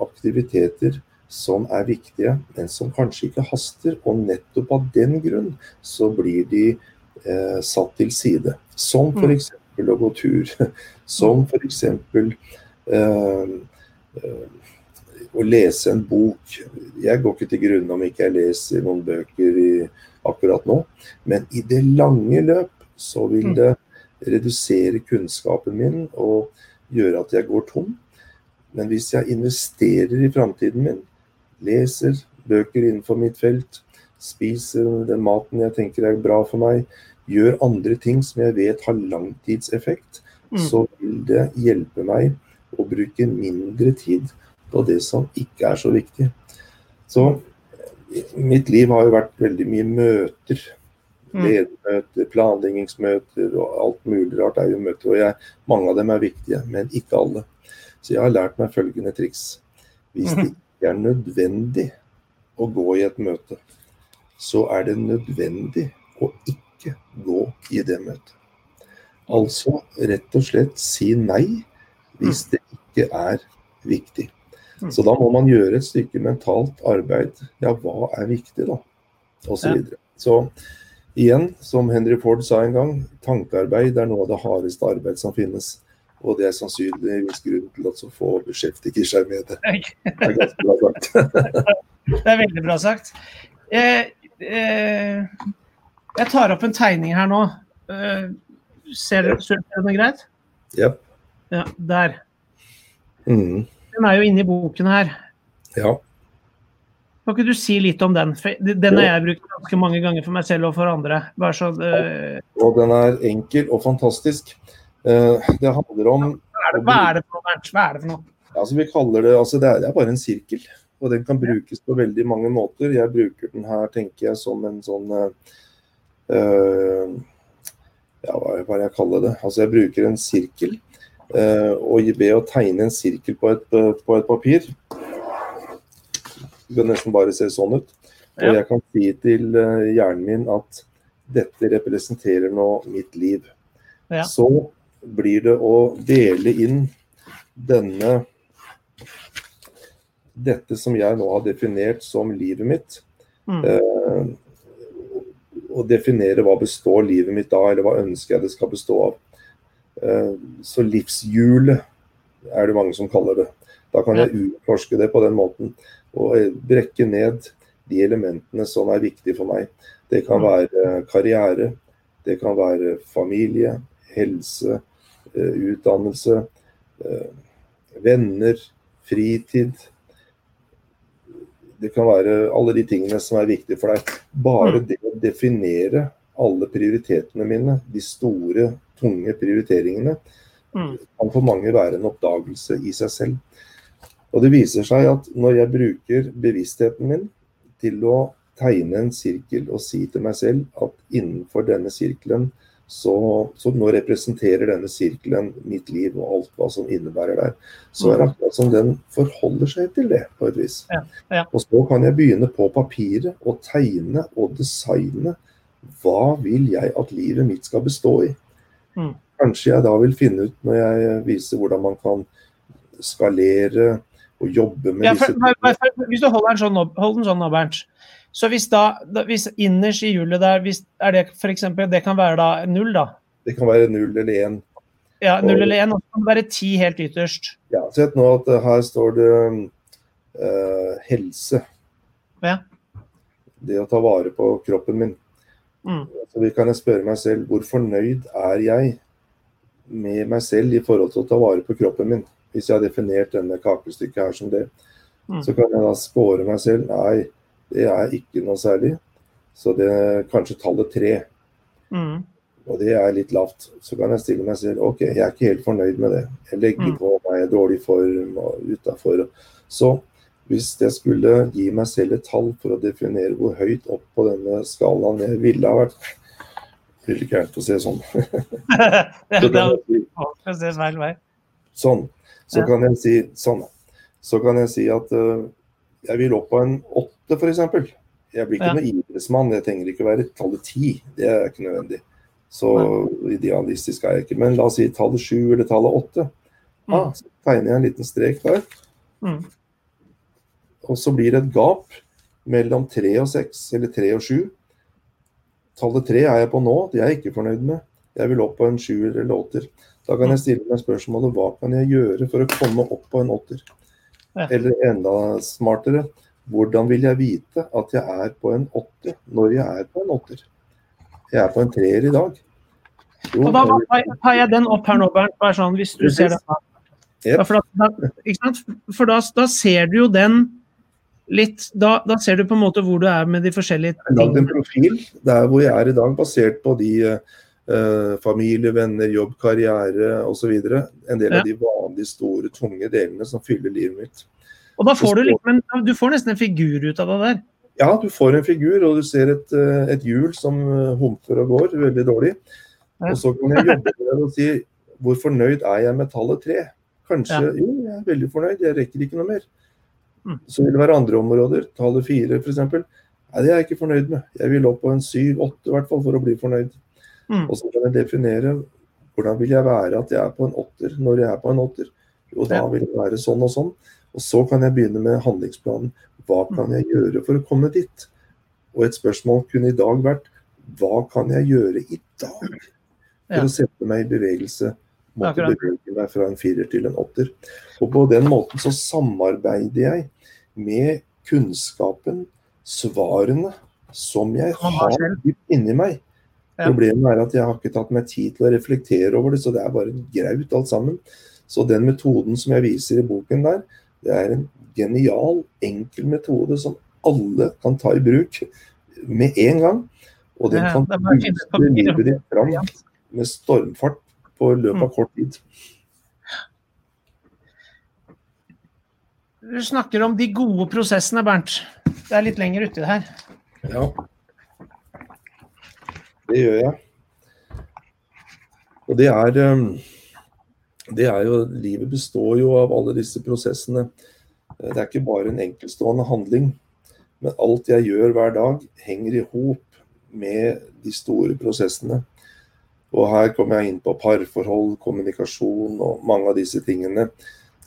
aktiviteter som er viktige, men som kanskje ikke haster. Og nettopp av den grunn så blir de eh, satt til side. Som f.eks. Mm. å gå tur. Som f.eks. Eh, eh, å lese en bok Jeg går ikke til grunne om ikke jeg leser noen bøker i, akkurat nå, men i det lange løp så vil det redusere kunnskapen min og gjøre at jeg går tom. Men hvis jeg investerer i framtiden min, leser bøker innenfor mitt felt, spiser den maten jeg tenker er bra for meg, gjør andre ting som jeg vet har langtidseffekt, mm. så vil det hjelpe meg å bruke mindre tid på det som ikke er så viktig. Så mitt liv har jo vært veldig mye møter. Mm. Ledermøter, planleggingsmøter og alt mulig rart er jo møter. Og jeg, mange av dem er viktige, men ikke alle. Så jeg har lært meg følgende triks. Hvis det mm. ikke er nødvendig å gå i et møte, så er det nødvendig å ikke gå i det møtet. Altså rett og slett si nei hvis mm. det ikke er viktig. Mm. Så da må man gjøre et stykke mentalt arbeid. Ja, hva er viktig, da? Og så videre. Så igjen, som Henry Ford sa en gang, tankearbeid er noe av det hardeste arbeid som finnes. Og det er sannsynligvis grunnen til at så få beskjeftiger seg med det. Det er ganske bra sagt. det er veldig bra sagt. Jeg, eh, jeg tar opp en tegning her nå. Eh, ser, du det greit? Yep. Ja. Der. Mm. Den er jo inne i boken her. Ja. Kan ikke du si litt om den? For den har jeg brukt ganske mange ganger for meg selv og for andre. Så uh... Og den er enkel og fantastisk. Eh, det handler om Hva er det, for noe? Hva er det for noe? Altså, vi kaller det, altså det, er, det er bare en sirkel. Og den kan brukes på veldig mange måter. Jeg bruker den her, tenker jeg, som en sånn uh, Ja, hva er det jeg kaller det? Altså, jeg bruker en sirkel Uh, og ved å tegne en sirkel på et, på et papir Det kan nesten bare se sånn ut. Og jeg kan si til hjernen min at dette representerer nå mitt liv. Ja. Så blir det å dele inn denne Dette som jeg nå har definert som livet mitt. Mm. Eh, og definere hva består livet mitt av, eller hva ønsker jeg det skal bestå av. Eh, så livshjulet er det mange som kaller det. Da kan jeg utforske det på den måten og eh, brekke ned de elementene som er viktige for meg. Det kan mm. være karriere, det kan være familie, helse, utdannelse, venner, fritid. Det kan være alle de tingene som er viktige for deg. Bare mm. det å definere alle prioritetene mine, de store tunge prioriteringene, mm. kan for mange være en oppdagelse i seg selv. Og det viser seg at når jeg bruker bevisstheten min til å tegne en sirkel og si til meg selv at innenfor denne sirkelen så, så, nå representerer denne sirkelen mitt liv og alt hva som innebærer der. Så er det akkurat som den forholder seg til det, på et vis. Ja, ja. Og så kan jeg begynne på papiret og tegne og designe hva vil jeg at livet mitt skal bestå i. Mm. Kanskje jeg da vil finne ut, når jeg viser hvordan man kan skalere og jobbe med ja, for, disse for, Hvis du holder den sånn, den sånn nå, Bernt. Så hvis da, hvis innerst i hjulet der, hvis, er det for eksempel, det kan være da null, da? Det kan være null eller én. Ja, null eller én, og så kan det være ti helt ytterst. Ja, sett nå at her står det uh, helse. Ja. Det å ta vare på kroppen min. Mm. Så vi kan jeg spørre meg selv hvor fornøyd er jeg med meg selv i forhold til å ta vare på kroppen min. Hvis jeg har definert denne kakestykket her som det. Mm. Så kan jeg da score meg selv. Nei, det er ikke noe særlig. Så det er kanskje tallet tre. Mm. Og det er litt lavt. Så kan jeg stille meg selv OK, jeg er ikke helt fornøyd med det. Jeg legger mm. på meg dårlig form og utafor. Så hvis jeg skulle gi meg selv et tall for å definere hvor høyt opp på denne skalaen jeg ville ha vært Det blir ikke vært å se sånn. så sånn. Så kan jeg si sånn. Så kan jeg si at uh, jeg vil opp på en åtte, f.eks. Jeg blir ikke ja. noen idrettsmann, jeg trenger ikke å være tallet ti. Det er ikke nødvendig. Så idealistisk er jeg ikke. Men la oss si tallet sju eller tallet åtte. Mm. Ah, så tegner jeg en liten strek der. Mm. Og så blir det et gap mellom 3 og 6, eller 3 og 7. Tallet 3 er jeg på nå, det er jeg ikke fornøyd med. Jeg vil opp på en 7 eller 8. Da kan jeg stille meg spørsmålet hva kan jeg gjøre for å komme opp på en 8? Ja. Eller enda smartere, hvordan vil jeg vite at jeg er på en åtter når jeg er på en åtter? Jeg er på en treer i dag. Jo, Og da tar jeg den opp her nå, Bernt. Bare sånn, hvis du ser den. Yep. Ja, for da, da? For da, da ser du jo den litt da, ser du på en måte hvor du er med de forskjellige Jeg har lagd en profil der hvor jeg er i dag, basert på de eh, familie, venner, jobb, karriere osv. En del Ja. av de vanlige, store, tunge delene som fyller livet mitt. Og da får du liksom en, du får nesten en figur ut av det der. Ja, du får en figur, og du ser et, eh, et hjul som eh, humper og går veldig dårlig. Og så kan jeg jobbe med det og si hvor fornøyd er jeg med tallet tre? Kanskje Ja. jo, jeg er veldig fornøyd, jeg rekker ikke noe mer. Mm. Så vil det være andre områder, tallet fire f.eks. Nei, det er jeg ikke fornøyd med. Jeg vil opp på en syv-åtte i hvert fall for å bli fornøyd. Mm. Og så kan jeg definere hvordan vil jeg være at jeg er på en åtter når jeg er på en åtter. Jo, da vil det være sånn og sånn. Og så kan jeg begynne med handlingsplanen. Hva kan jeg gjøre for å komme dit? Og et spørsmål kunne i dag vært hva kan jeg gjøre i dag for Ja. å sette meg i bevegelse Måtte Akkurat. bevege meg fra en firer til en åtter? Og på den måten så samarbeider jeg med kunnskapen, svarene, som jeg har dypt inni meg. Ja. Problemet er at jeg har ikke tatt meg tid til å reflektere over det, så det er bare graut alt sammen. Så den metoden som jeg viser i boken der, det er en genial, enkel metode som alle kan ta i bruk med en gang. Og den kan booste livet ditt fram med stormfart på løpet Mm. av kort tid. Du snakker om de gode prosessene, Bernt. Det er litt lenger uti det her. Ja. Det gjør jeg. Og det er um, Det er jo Livet består jo av alle disse prosessene. Eh, Det er ikke bare en enkeltstående handling. Men alt jeg gjør hver dag, henger i hop med de store prosessene. Og her kommer jeg inn på parforhold, kommunikasjon og mange av disse tingene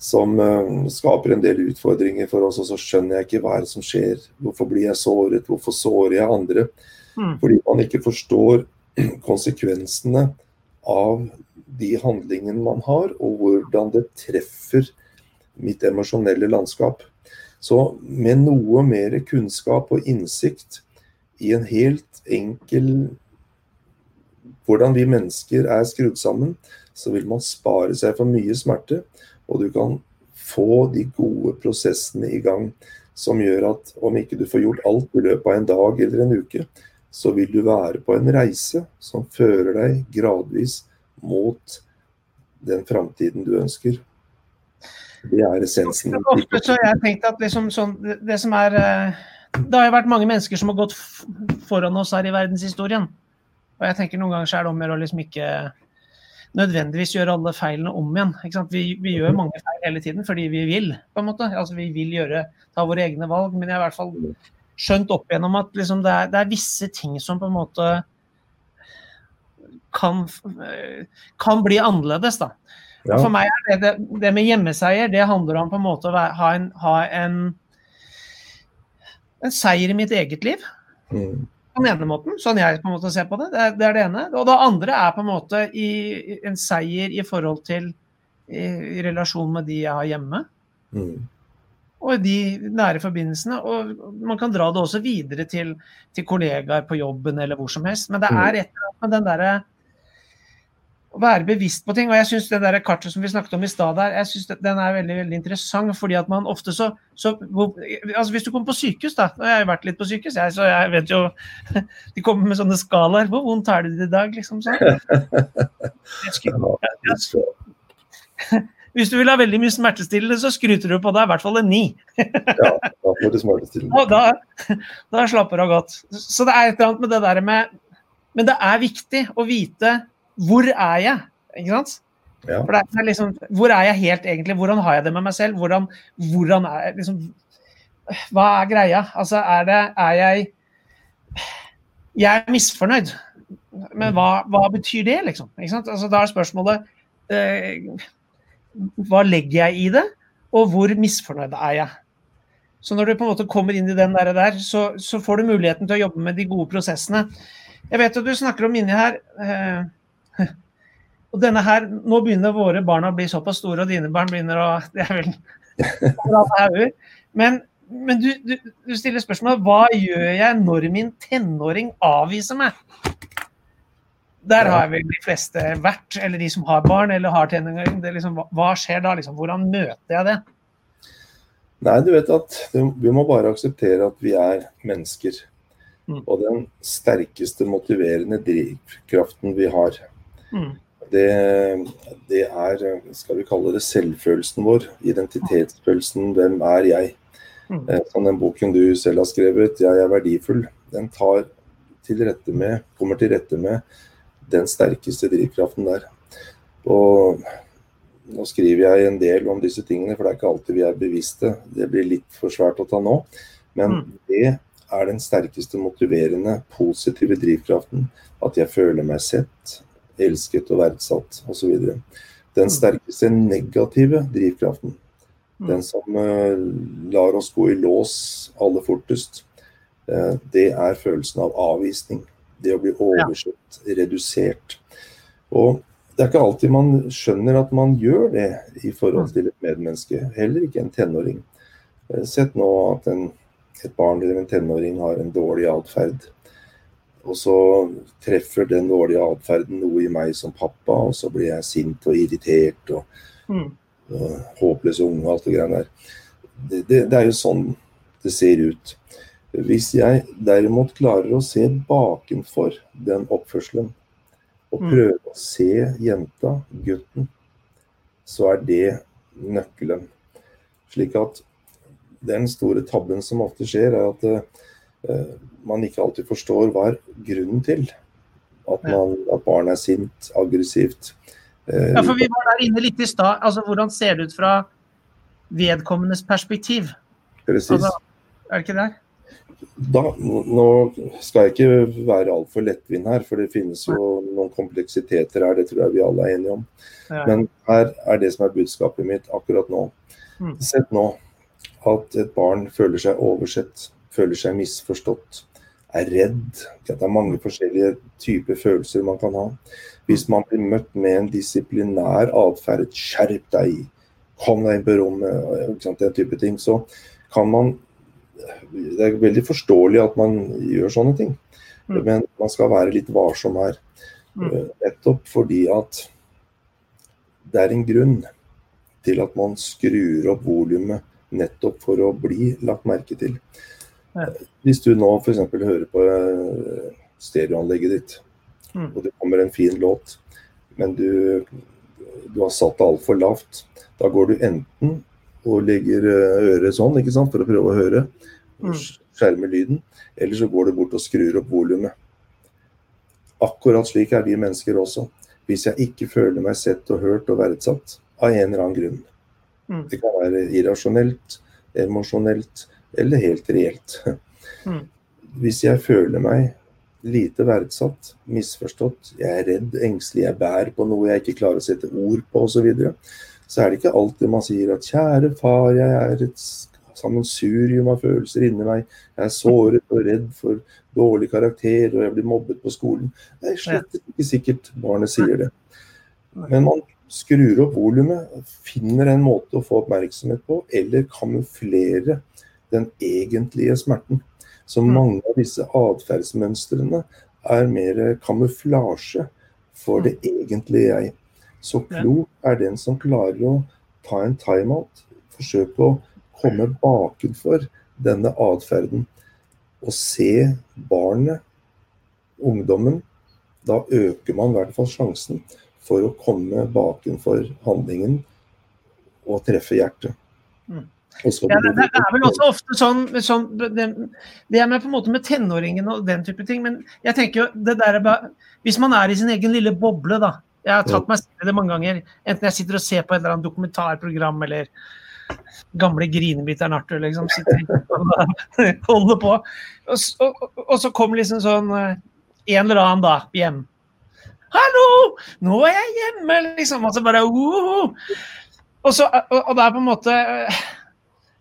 som eh, skaper en del utfordringer for oss. Og så skjønner jeg ikke hva som skjer. Hvorfor blir jeg såret? Hvorfor sårer jeg andre? Mm. Fordi man ikke forstår konsekvensene av de handlingene man har, og hvordan det treffer mitt emosjonelle landskap. Så med noe mer kunnskap og innsikt i en helt enkel hvordan vi mennesker er skrudd sammen, så vil man spare seg for mye smerte. Og du kan få de gode prosessene i gang som gjør at om ikke du får gjort alt i løpet av en dag eller en uke, så vil du være på en reise som fører deg gradvis mot den framtiden du ønsker. Det er essensen. Ofte så jeg tenkt at liksom sånn, det, som er eh, Det har jo vært mange mennesker som har gått foran oss her i verdenshistorien. Og jeg tenker noen ganger så er det om å gjøre å liksom ikke nødvendigvis gjøre alle feilene om igjen. Vi, vi gjør mange feil hele tiden fordi vi vil, på en måte. Altså vi vil gjøre, ta våre egne valg. Men jeg har i hvert fall skjønt opp igjennom at liksom det, er, det er visse ting som på en måte kan, kan bli annerledes, da. Ja. For meg er det, det, det med hjemmeseier, det handler om på en måte å være, ha, en, ha en, en seier i mitt eget liv. Mm. På den ene måten, sånn jeg på en måte ser på det. Det er det, er det ene. Og det andre er på en måte i, i- en seier i forhold til i, i relasjon med de jeg har hjemme. Mm. Og de nære forbindelsene. Og man kan dra det også videre til, til kollegaer på jobben eller hvor som helst. Men det Mm. er et eller annet med den derre å være bevisst på ting. Og jeg syns det der kartet som vi snakket om i stad der, jeg synes den er veldig veldig interessant. fordi at man ofte så, så altså Hvis du kommer på sykehus, da og jeg har jo vært litt på sykehus, jeg, så jeg vet jo De kommer med sånne skalaer. Hvor vondt du det i dag? liksom sånn. Hvis du vil ha veldig mye smertestillende, så skryter du på deg i hvert fall en ni. ja, da får du smertestillende. Og da, da slapper du av godt. Så det er et eller annet med det der med Men det er viktig å vite hvor er jeg? Ikke sant? Ja. For det er liksom, hvor er jeg helt egentlig? Hvordan har jeg det med meg selv? Hvordan, hvordan er jeg liksom Hva er greia? Altså, er det Er jeg Jeg er misfornøyd. Men hva, hva betyr det, liksom? Ikke sant? Altså, da er spørsmålet eh, Hva legger jeg i det, og hvor misfornøyd er jeg? Så når du på en måte kommer inn i den der, der så, så får du muligheten til å jobbe med de gode prosessene. Jeg vet at du snakker om inni her eh, Og denne her, Nå begynner våre barn å bli såpass store, og dine barn begynner å Det er vel Men, men du, du, du, stiller spørsmålet hva gjør jeg når min tenåring avviser meg? Der har vel de fleste vært, eller de som har barn eller har tenåring. Liksom, hva skjer da? Liksom? Hvordan møter jeg det? Nei, du vet at vi må bare akseptere at vi er mennesker. Mm. Og den sterkeste motiverende drivkraften vi har, mm. det, det, er, skal vi kalle det, selvfølelsen vår. Identitetsfølelsen. Hvem er jeg? Mm. Eh, som den boken du selv har skrevet, 'Jeg er verdifull', den tar til rette med, kommer til rette med den sterkeste drivkraften der. Og nå skriver jeg en del om disse tingene, for det er ikke alltid vi er bevisste. Det blir litt for svært å ta nå. Men det er den sterkeste motiverende, positive drivkraften. At jeg føler meg sett, elsket og verdsatt osv. Den mm. sterkeste negative drivkraften, mm. den som uh, lar oss gå i lås aller fortest, uh, det er følelsen av avvisning. Det å bli oversett, redusert. Og det er ikke alltid man skjønner at man gjør det i forhold mm. til et medmenneske. Heller ikke en tenåring. Eh, sett nå at en et barn eller en tenåring har en dårlig atferd. Og så treffer den dårlige atferden noe i meg som pappa, og så blir jeg sint og irritert og, mm. og håpløs unge og alt det greiene der. Det, det, det, er jo sånn det ser ut. Hvis jeg derimot klarer å se bakenfor den oppførselen, og prøve mm. å se jenta, gutten, så er det nøkkelen. Slik at den store tabben som ofte skjer, er at uh, man ikke alltid forstår hva er grunnen til at, man, at barn er sint, aggressivt. Uh, ja, for Vi var der inne litt i stad. Altså, hvordan ser det ut fra vedkommendes perspektiv? Presis. Altså, er det ikke der? Da, nå skal jeg ikke være altfor lettvint her, for det finnes jo noen kompleksiteter her. Det tror jeg vi alle er enige om. Men her er det som er budskapet mitt akkurat nå. Mm. Sett nå at et barn føler seg oversett, føler seg misforstått, er redd. Det er mange forskjellige typer følelser man kan ha. Hvis man blir møtt med en disiplinær atferd, skjerp deg, kom deg inn på rommet, den type ting, så kan man Det er veldig forståelig at man gjør sånne ting, mm. men man skal være litt varsom her. Mm. Eh, nettopp fordi at det er en grunn til at man skrur opp volumet nettopp for å bli lagt merke til. Hvis du nå f.eks. hører på eh, stereoanlegget ditt, mm. og det kommer en fin låt, men du, du har satt det altfor lavt, da går du enten og legger eh, øret sånn ikke sant, for å prøve å høre, og skjerme lyden, eller så går du bort og skrur opp volumet. Akkurat slik er vi mennesker også. Hvis jeg ikke føler meg sett og hørt og verdsatt av en eller annen grunn, Mm. Det kan være irrasjonelt, emosjonelt eller helt reelt. Mm. Hvis jeg føler meg lite verdsatt, misforstått, jeg er redd, engstelig, jeg bærer på noe jeg ikke klarer å sette ord på osv., så, videre, så er det ikke alltid man sier at 'kjære far, jeg er et sammensurium av følelser inni meg', 'jeg er såret og redd for dårlig karakter, og jeg blir mobbet på skolen'. Det er slett ikke sikkert barnet sier det. Men man skrur opp volumet, finner en måte å få oppmerksomhet på, eller kamuflere den egentlige smerten. Så mm. mange av disse atferdsmønstrene er mer kamuflasje for det mm. egentlige jeg. Så klok er den som klarer å ta en timeout, forsøke å komme bakenfor denne atferden og se barnet, ungdommen. Da øker man i hvert fall sjansen for å komme bakenfor handlingen og treffe hjertet. Ja, det, det, er vel også ofte sånn, sånn det, det, er med på en måte med tenåringen og den type ting, men jeg tenker jo det der Hvis man er i sin egen lille boble, da. Jeg har tatt meg selv i det mange ganger. Enten jeg sitter og ser på et eller annet dokumentarprogram eller gamle grinebiteren Arthur liksom sitter og holder på. Og, og, og så kommer liksom sånn eh, en eller annen da hjem 'Hallo! Nå er jeg hjemme!' liksom. Og så bare uh, og, så, og, og det er på en måte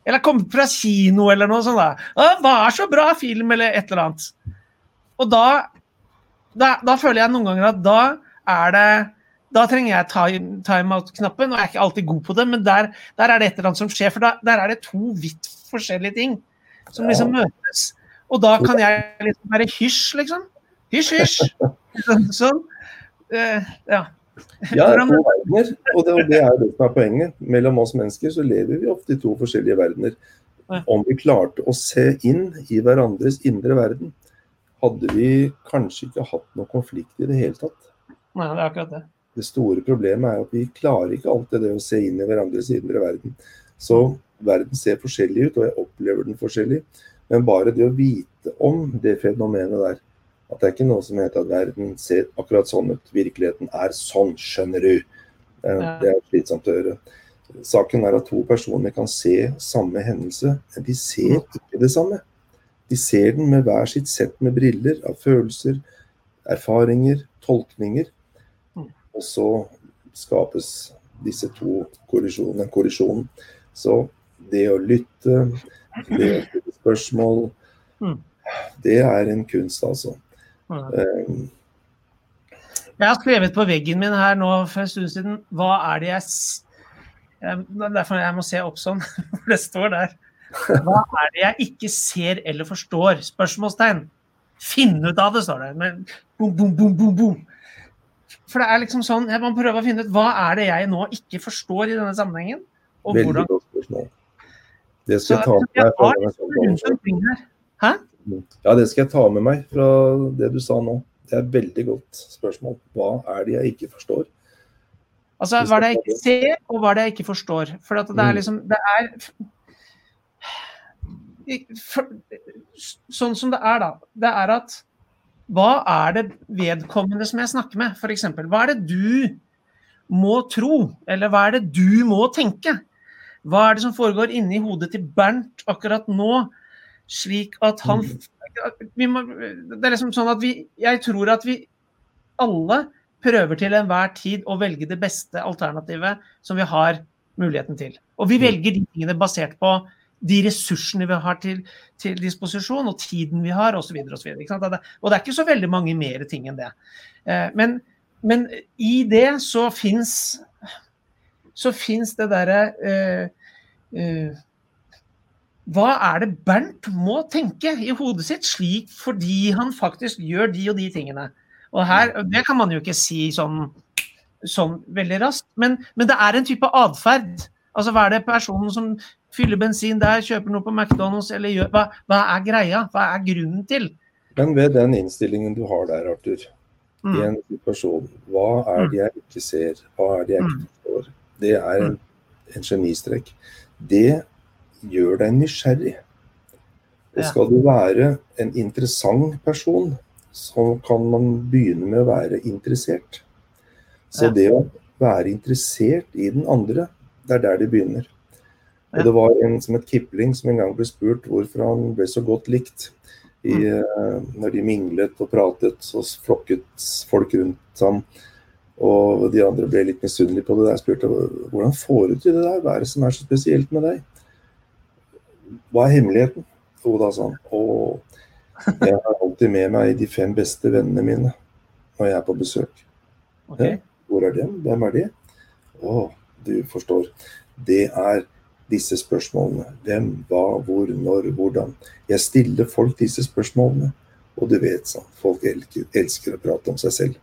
Eller kommet fra kino eller noe sånt. da. 'Hva er så bra film!' eller et eller annet. Og da, da, da føler jeg noen ganger at da er det da trenger jeg time- timeout-knappen, og jeg er ikke alltid god på det, men der, der er det et eller annet som skjer. For da, der er det to vidt forskjellige ting som liksom møtes. Og da kan jeg liksom være hysj, liksom. Hysj, hysj. Sånn. sånn. Eh, ja. Ja, to verdener, og det, og det er det som er poenget. Mellom oss mennesker så lever vi ofte i to forskjellige verdener. Om vi klarte å se inn i hverandres indre verden, hadde vi kanskje ikke hatt noe konflikt i det hele tatt. Nei, det er akkurat det. Det store problemet er at vi klarer ikke alltid det å se inn i hverandres indre verden. Så verden ser forskjellig ut, og jeg opplever den forskjellig. Men bare det å vite om det fenomenet der, at det er ikke noe som heter at verden ser akkurat sånn ut, virkeligheten er sånn, skjønner du. Eh, Det er slitsomt å høre. Saken er at to personer kan se samme hendelse, men de ser ikke det samme. De ser den med hver sitt sett med briller av følelser, erfaringer, tolkninger. Mm. Og så skapes disse to kollisjonene, kollisjonen. Så det å lytte, det å stille spørsmål, Mm. det er en kunst, altså. Um, Jeg har skrevet på veggen min her nå for en stund siden Hva er det jeg Det er derfor jeg må se opp sånn, for det står der. Hva er det jeg ikke ser eller forstår? Spørsmålstegn. Finn ut av det, står det. Men boom, boom, boom, boom, boom. For det er liksom sånn, jeg må prøve å finne ut hva er det jeg nå ikke forstår i denne sammenhengen? Og veldig hvordan godt spørsmål. Det skal jeg ta med meg. omkring. Hæ? Ja, det skal jeg ta med meg fra det du sa nå. Det er et veldig godt spørsmål. Hva er det jeg ikke forstår? Altså, hva er det jeg ikke ser, og hva er det jeg ikke forstår? For at det er Mm. liksom Det er for, Sånn som det er, da. Det er at Hva er det vedkommende som jeg snakker med, f.eks.? Hva er det du må tro? Eller hva er det du må tenke? Hva er det som foregår inni hodet til Bernt akkurat nå, slik at han vi må, Det er liksom sånn at vi Jeg tror at vi alle prøver til enhver tid å velge det beste alternativet som vi har muligheten til. Og vi Mm. velger de tingene basert på de ressursene vi har til, til disposisjon, og tiden vi har, osv. Og, så videre? Og det- og det er ikke så veldig mange mer ting enn det. Eh, Men, men i det så fins så fins det derre uh, eh, Hva er det Bernt må tenke i hodet sitt, slik fordi han faktisk gjør de og de tingene? Og her, Det kan man jo ikke si sånn, sånn veldig raskt, men, men det er en type atferd. Altså, hva er det personen som fyller bensin der, kjøper noe på McDonald's eller gjør hva, hva er greia? Hva er grunnen til? Men ved den innstillingen du har der, Arthur, i Mm. en situasjon, hva er det jeg ikke ser, hva er det jeg ikke forstår? Det er en, en genistrek. Det gjør deg nysgjerrig. Og skal du være en interessant person, så kan man begynne med å være interessert. Så det å være interessert i den andre, det er der det begynner. Og det var en som het Kipling som en gang ble spurt hvorfor han ble så godt likt. I, Mm. eh, når de minglet og pratet, så flokket folk rundt ham. Og de andre ble litt misunnelige på det der. spurte hvordan får du til det der? Hva er det som er så spesielt med deg? Hva er hemmeligheten? Jo, da sa han. Å, jeg har alltid med meg de fem beste vennene mine når jeg er på besøk. Okay. Hvor er dem? Hvem er de? Å, du forstår. Det er disse spørsmålene. Hvem, hva, hvor, når, hvordan. Jeg stiller folk disse spørsmålene. Og du vet sånn, folk elsker, elsker å prate om seg selv.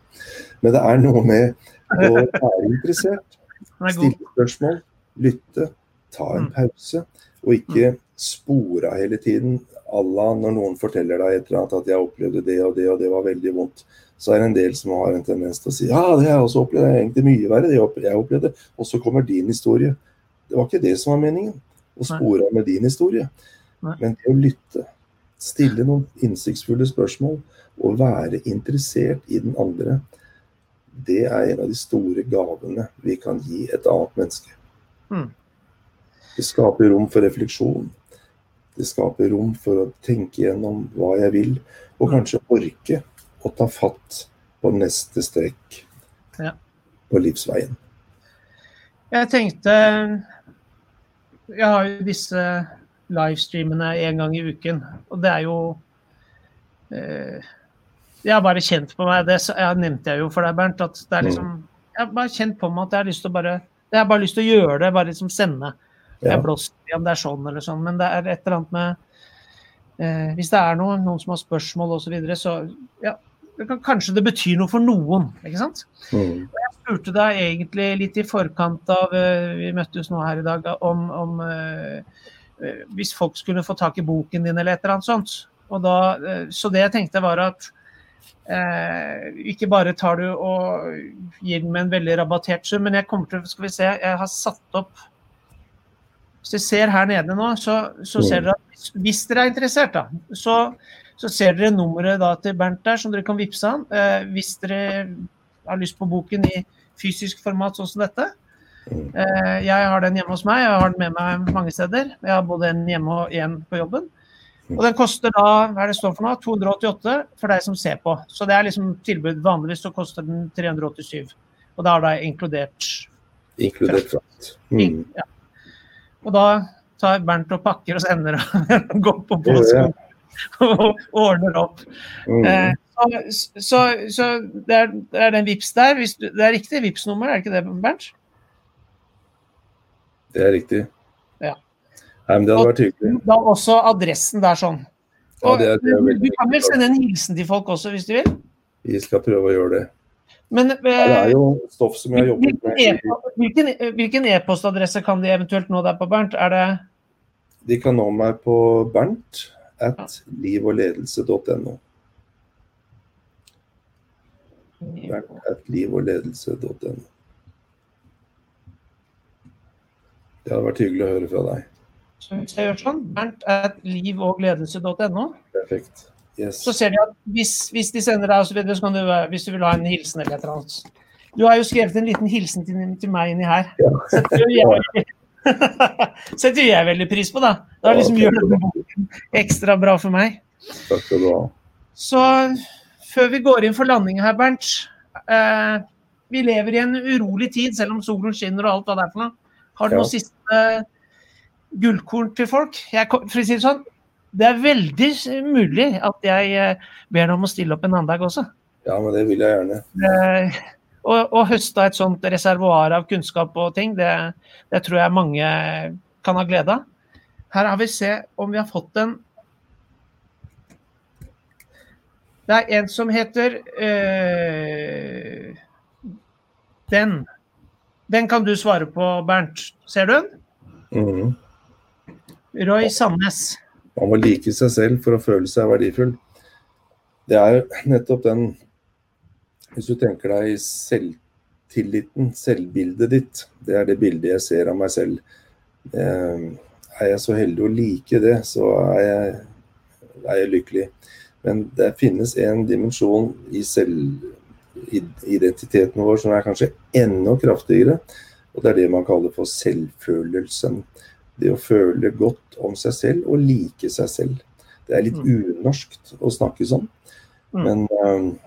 Men det er noe med å være interessert. Er. Stille spørsmål, lytte, ta en Mm. pause. Og ikke spore hele tiden. Allah, når noen forteller deg et eller annet at jeg opplevde det og det, og det var veldig vondt, så er det en del som har en tendens til å si ja, det har jeg også opplevd, det er egentlig mye verre det jeg opplevde. Og så kommer din historie. Det var ikke det som var meningen. Å spore av med din historie. Men det å lytte, stille noen innsiktsfulle spørsmål og være interessert i den andre, det er en av de store gavene vi kan gi et annet menneske. Mm. Det skaper rom for refleksjon. Det skaper rom for å tenke gjennom hva jeg vil, og kanskje orke å ta fatt på neste strekk Ja. på livsveien. Jeg tenkte Jeg har jo disse livestreamene en gang i uken, og det er jo eh, Jeg har bare kjent på meg det, så jeg nevnte jeg jo for deg, Bernt, at det er liksom jeg har bare kjent på meg at jeg har lyst til å bare Jeg har bare lyst til å gjøre det, bare liksom sende. Ja. Jeg blåser i om det er sånn eller sånn, men det er et eller annet med eh, Hvis det er noe, noen som har spørsmål osv., så, videre, så ja, det kan, kanskje det betyr noe for noen, ikke sant? Mm. Jeg spurte deg egentlig litt i forkant av eh, Vi møttes nå her i dag om, om eh, eh, hvis folk skulle få tak i boken din eller et eller annet sånt. Og da, eh, så det jeg tenkte var at eh, ikke bare tar du og gir den med en veldig rabattert sum, men jeg kommer til Skal vi se, jeg har satt opp Hvis dere ser her nede nå, så, så ser dere at hvis, dere er interessert, da, så, så ser dere nummeret da til Bernt der, som dere kan vippse han. Eh, hvis dere har lyst på boken i fysisk format sånn som dette. Eh, jeg har den hjemme hos meg, jeg har den med meg mange steder. Jeg har både en hjemme og en på jobben. Og den koster da hva er det står for noe, 288 for deg som ser på. Så det er liksom tilbud. Vanligvis så koster den 387. Og da har det inkludert Inkludert frakt. Mm. ja. Og da tar Bernt og pakker og sender og går på påske og ordner opp. Mm. Eh, så, så, så det, er, det er den vips der. Du, det er riktig vips nummer er det ikke det, Bernt? Det er riktig. Ja. Nei, men det hadde vært hyggelig. Da også adressen der sånn. Ja, det er- det er du, kan vel sende en hilsen til folk også, hvis du vil? Vi skal prøve å gjøre det. Men Ja, det er eh, jo stoff som vi har jobbet med. Hvilken e- hvilken e-postadresse kan de eventuelt nå der på, Bernt? Er det De kan nå meg på bernt at livogledelse.no. Bernt at livogledelse.no. Det hadde vært hyggelig å høre fra deg. Så hvis jeg gjør sånn, Bernt at livogledelse.no, Perfekt. Yes. så ser de at hvis, hvis de sender deg så videre, så kan du, eh, hvis du vil ha en hilsen eller et eller annet. Du har jo skrevet en liten hilsen til, til meg inni her. Ja. Setter jo jeg, setter jeg veldig pris på, da. Da har liksom ja, gjør boken ekstra bra for meg. Takk skal du ha. Så før vi går inn for landing her, Bernt. Eh, vi lever i en urolig tid, selv om solen skinner og alt hva det er for noe. Har du Ja. noe siste gullkorn til folk? Jeg, for å si det sånn, det er veldig mulig at jeg eh, ber deg om å stille opp en annen dag også. Ja, men det vil jeg gjerne. Eh, og, og høste et sånt reservoar av kunnskap og ting, det, det tror jeg mange kan ha glede av. Her har vi se om vi har fått en Det er en som heter øh, Den. Den kan du svare på, Bernt. Ser du den? Mm. Roy Sandnes. Man må like seg selv for å føle seg verdifull. Det er nettopp den Hvis du tenker deg selvtilliten, selvbildet ditt, det er det bildet jeg ser av meg selv. Eh, Er jeg så heldig å like det, så er jeg, er jeg lykkelig. Men det finnes en dimensjon i selvidentiteten vår som er kanskje enda kraftigere. Og det er det man kaller for selvfølelsen. Det å føle godt om seg selv og like seg selv. Det er litt unorskt å snakke sånn, Mm. men eh,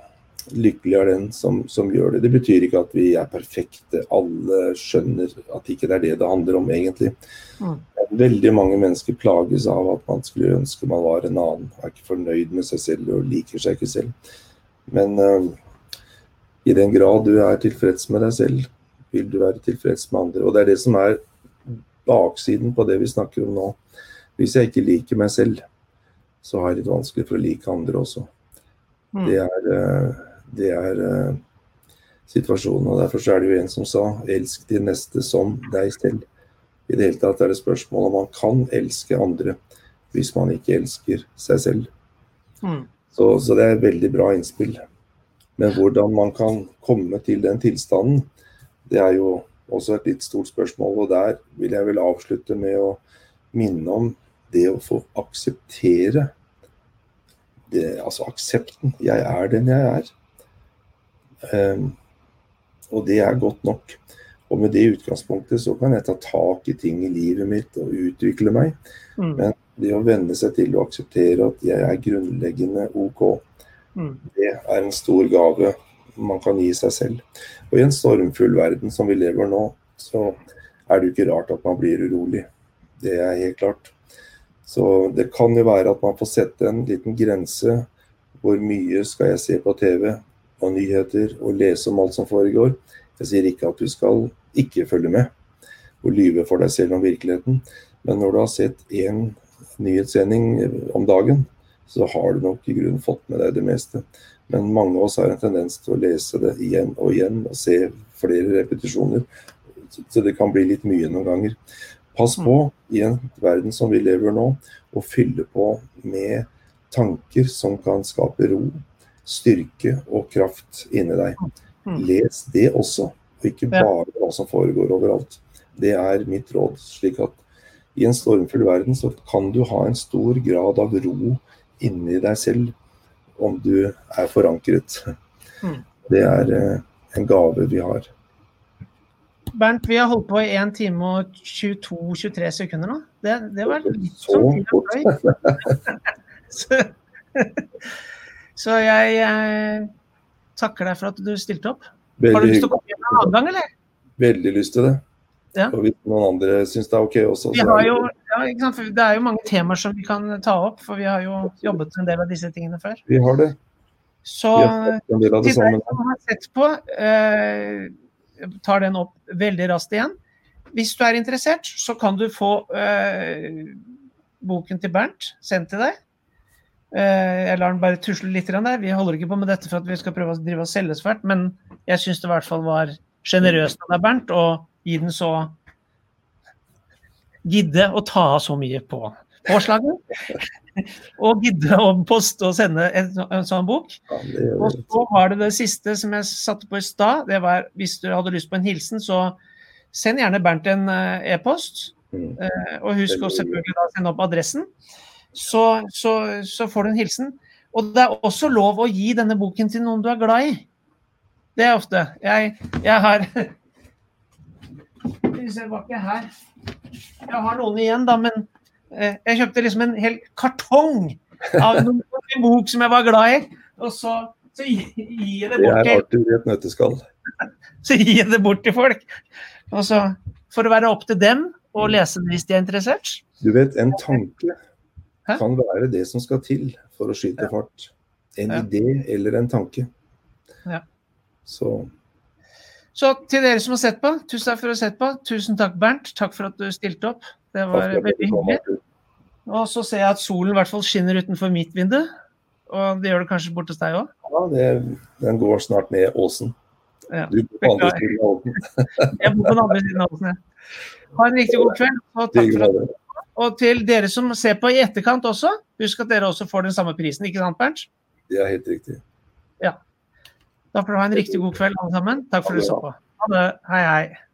lykkelig er den som, som gjør det. Det betyr ikke at vi er perfekte. Alle skjønner at ikke det er det det handler om, egentlig. Mm. Veldig mange mennesker plages av at man skulle ønske man var en annen. Er ikke fornøyd med seg selv og liker seg ikke selv. Men uh, i den grad du er tilfreds med deg selv, vil du være tilfreds med andre. Og det er det som er baksiden på det vi snakker om nå. Hvis jeg ikke liker meg selv, så har jeg litt vanskelig for å like andre også. Mm. Det er, eh, det er eh, situasjonen. og Derfor så er det jo en som sa 'elsk din neste som deg selv'. I det hele tatt er det spørsmål om man kan elske andre hvis man ikke elsker seg selv. Mm. Så, så det er et veldig bra innspill. Men hvordan man kan komme til den tilstanden, det er jo også et litt stort spørsmål. Og der vil jeg vel avslutte med å minne om det å få akseptere det, altså aksepten. Jeg er den jeg er. Um, og det er godt nok. Og med det utgangspunktet så kan jeg ta tak i ting i livet mitt og utvikle meg. Mm. Men det å venne seg til å akseptere at jeg er grunnleggende OK, Mm. det er en stor gave man kan gi seg selv. Og i en stormfull verden som vi lever nå, så er det jo ikke rart at man blir urolig. Det er helt klart. Så det kan jo være at man får sette en liten grense. Hvor mye skal jeg se på TV og nyheter og lese om alt som foregår? Jeg sier ikke at du skal ikke følge med og lyve for deg selv om virkeligheten, men når du har sett én nyhetssending om dagen, så har du nok i grunnen fått med deg det meste. Men mange av oss har en tendens til å lese det igjen og igjen og se flere repetisjoner. Så det kan bli litt mye noen ganger. Pass på i en verden som vi lever nå, å fylle på med tanker som kan skape ro, styrke og kraft inni deg. Les det også, og ikke bare hva som foregår overalt. Det er mitt råd. slik at i en stormfull verden så kan du ha en stor grad av ro inni deg selv om du er forankret. Det er eh, en gave vi har. Bernt, vi har holdt på i 1 time og 22-23 sekunder nå. Det, det var litt Så sånn fort. så, så jeg, jeg takker deg for at du stilte opp. Har du lyst til å komme igjen en annen gang, eller? veldig lyst til det. Ja. Og hvis noen andre syns det er OK også, Vi har jo, ja, det er jo mange temaer som vi kan ta opp, for vi har jo jobbet en del av disse tingene før. vi har det. Så til deg som har sett på, eh, tar den opp veldig raskt igjen. Hvis du er interessert, så kan du få eh, boken til Bernt sendt til deg. Eh, jeg lar den bare tusle litt der. Vi holder ikke på med dette for at vi skal prøve å drive og selge svært, men jeg syns det i hvert fall var sjenerøst av deg, Bernt, å gi den så Gidde å ta så mye på påslaget. og gidde å poste og sende en, en sånn bok. Ja, Og så var det det siste som jeg satte på i stad. Det var hvis du hadde lyst på en hilsen, så send gjerne Bernt en eh, e-post. Mm. Eh, Og husk å selvfølgelig da sende opp adressen. Så, så, så får du en hilsen. Og det er også lov å gi denne boken til noen du er glad i. Det er ofte. Jeg, jeg har Skal vi se, var ikke her. Jeg har noen igjen, da, men eh, jeg kjøpte liksom en hel kartong av noen, en bok som jeg var glad i. Og så, så gi- gir jeg det bort Det bort er til Arthur i et nøtteskall. så gir jeg det bort til folk. Og så, for å være opp til dem å lese det hvis de er interessert. Du vet, en tanke Hæ? kan være det som skal til for å skyte fart. En Ja. idé eller en tanke. Ja. Så Så til dere som har sett på, tusen takk for å ha sett på. Tusen takk, Bernt. Takk for at du stilte opp. Det var veldig hyggelig. Og så ser jeg at solen i hvert fall skinner utenfor mitt vindu. Og det gjør det kanskje borte hos deg òg. Ja, det, den går snart ned åsen. Ja. Du bor på andre siden av åsen. Jeg bor på den andre siden av åsen. jeg. Ha en riktig god kveld. Og, takk for at, og til dere som ser på i etterkant også, husk at dere også får den samme prisen, ikke sant, Bernt? Det er helt riktig. Da får du ha en riktig god kveld, alle sammen. Takk for at du så på. Ha det. Hei, hei.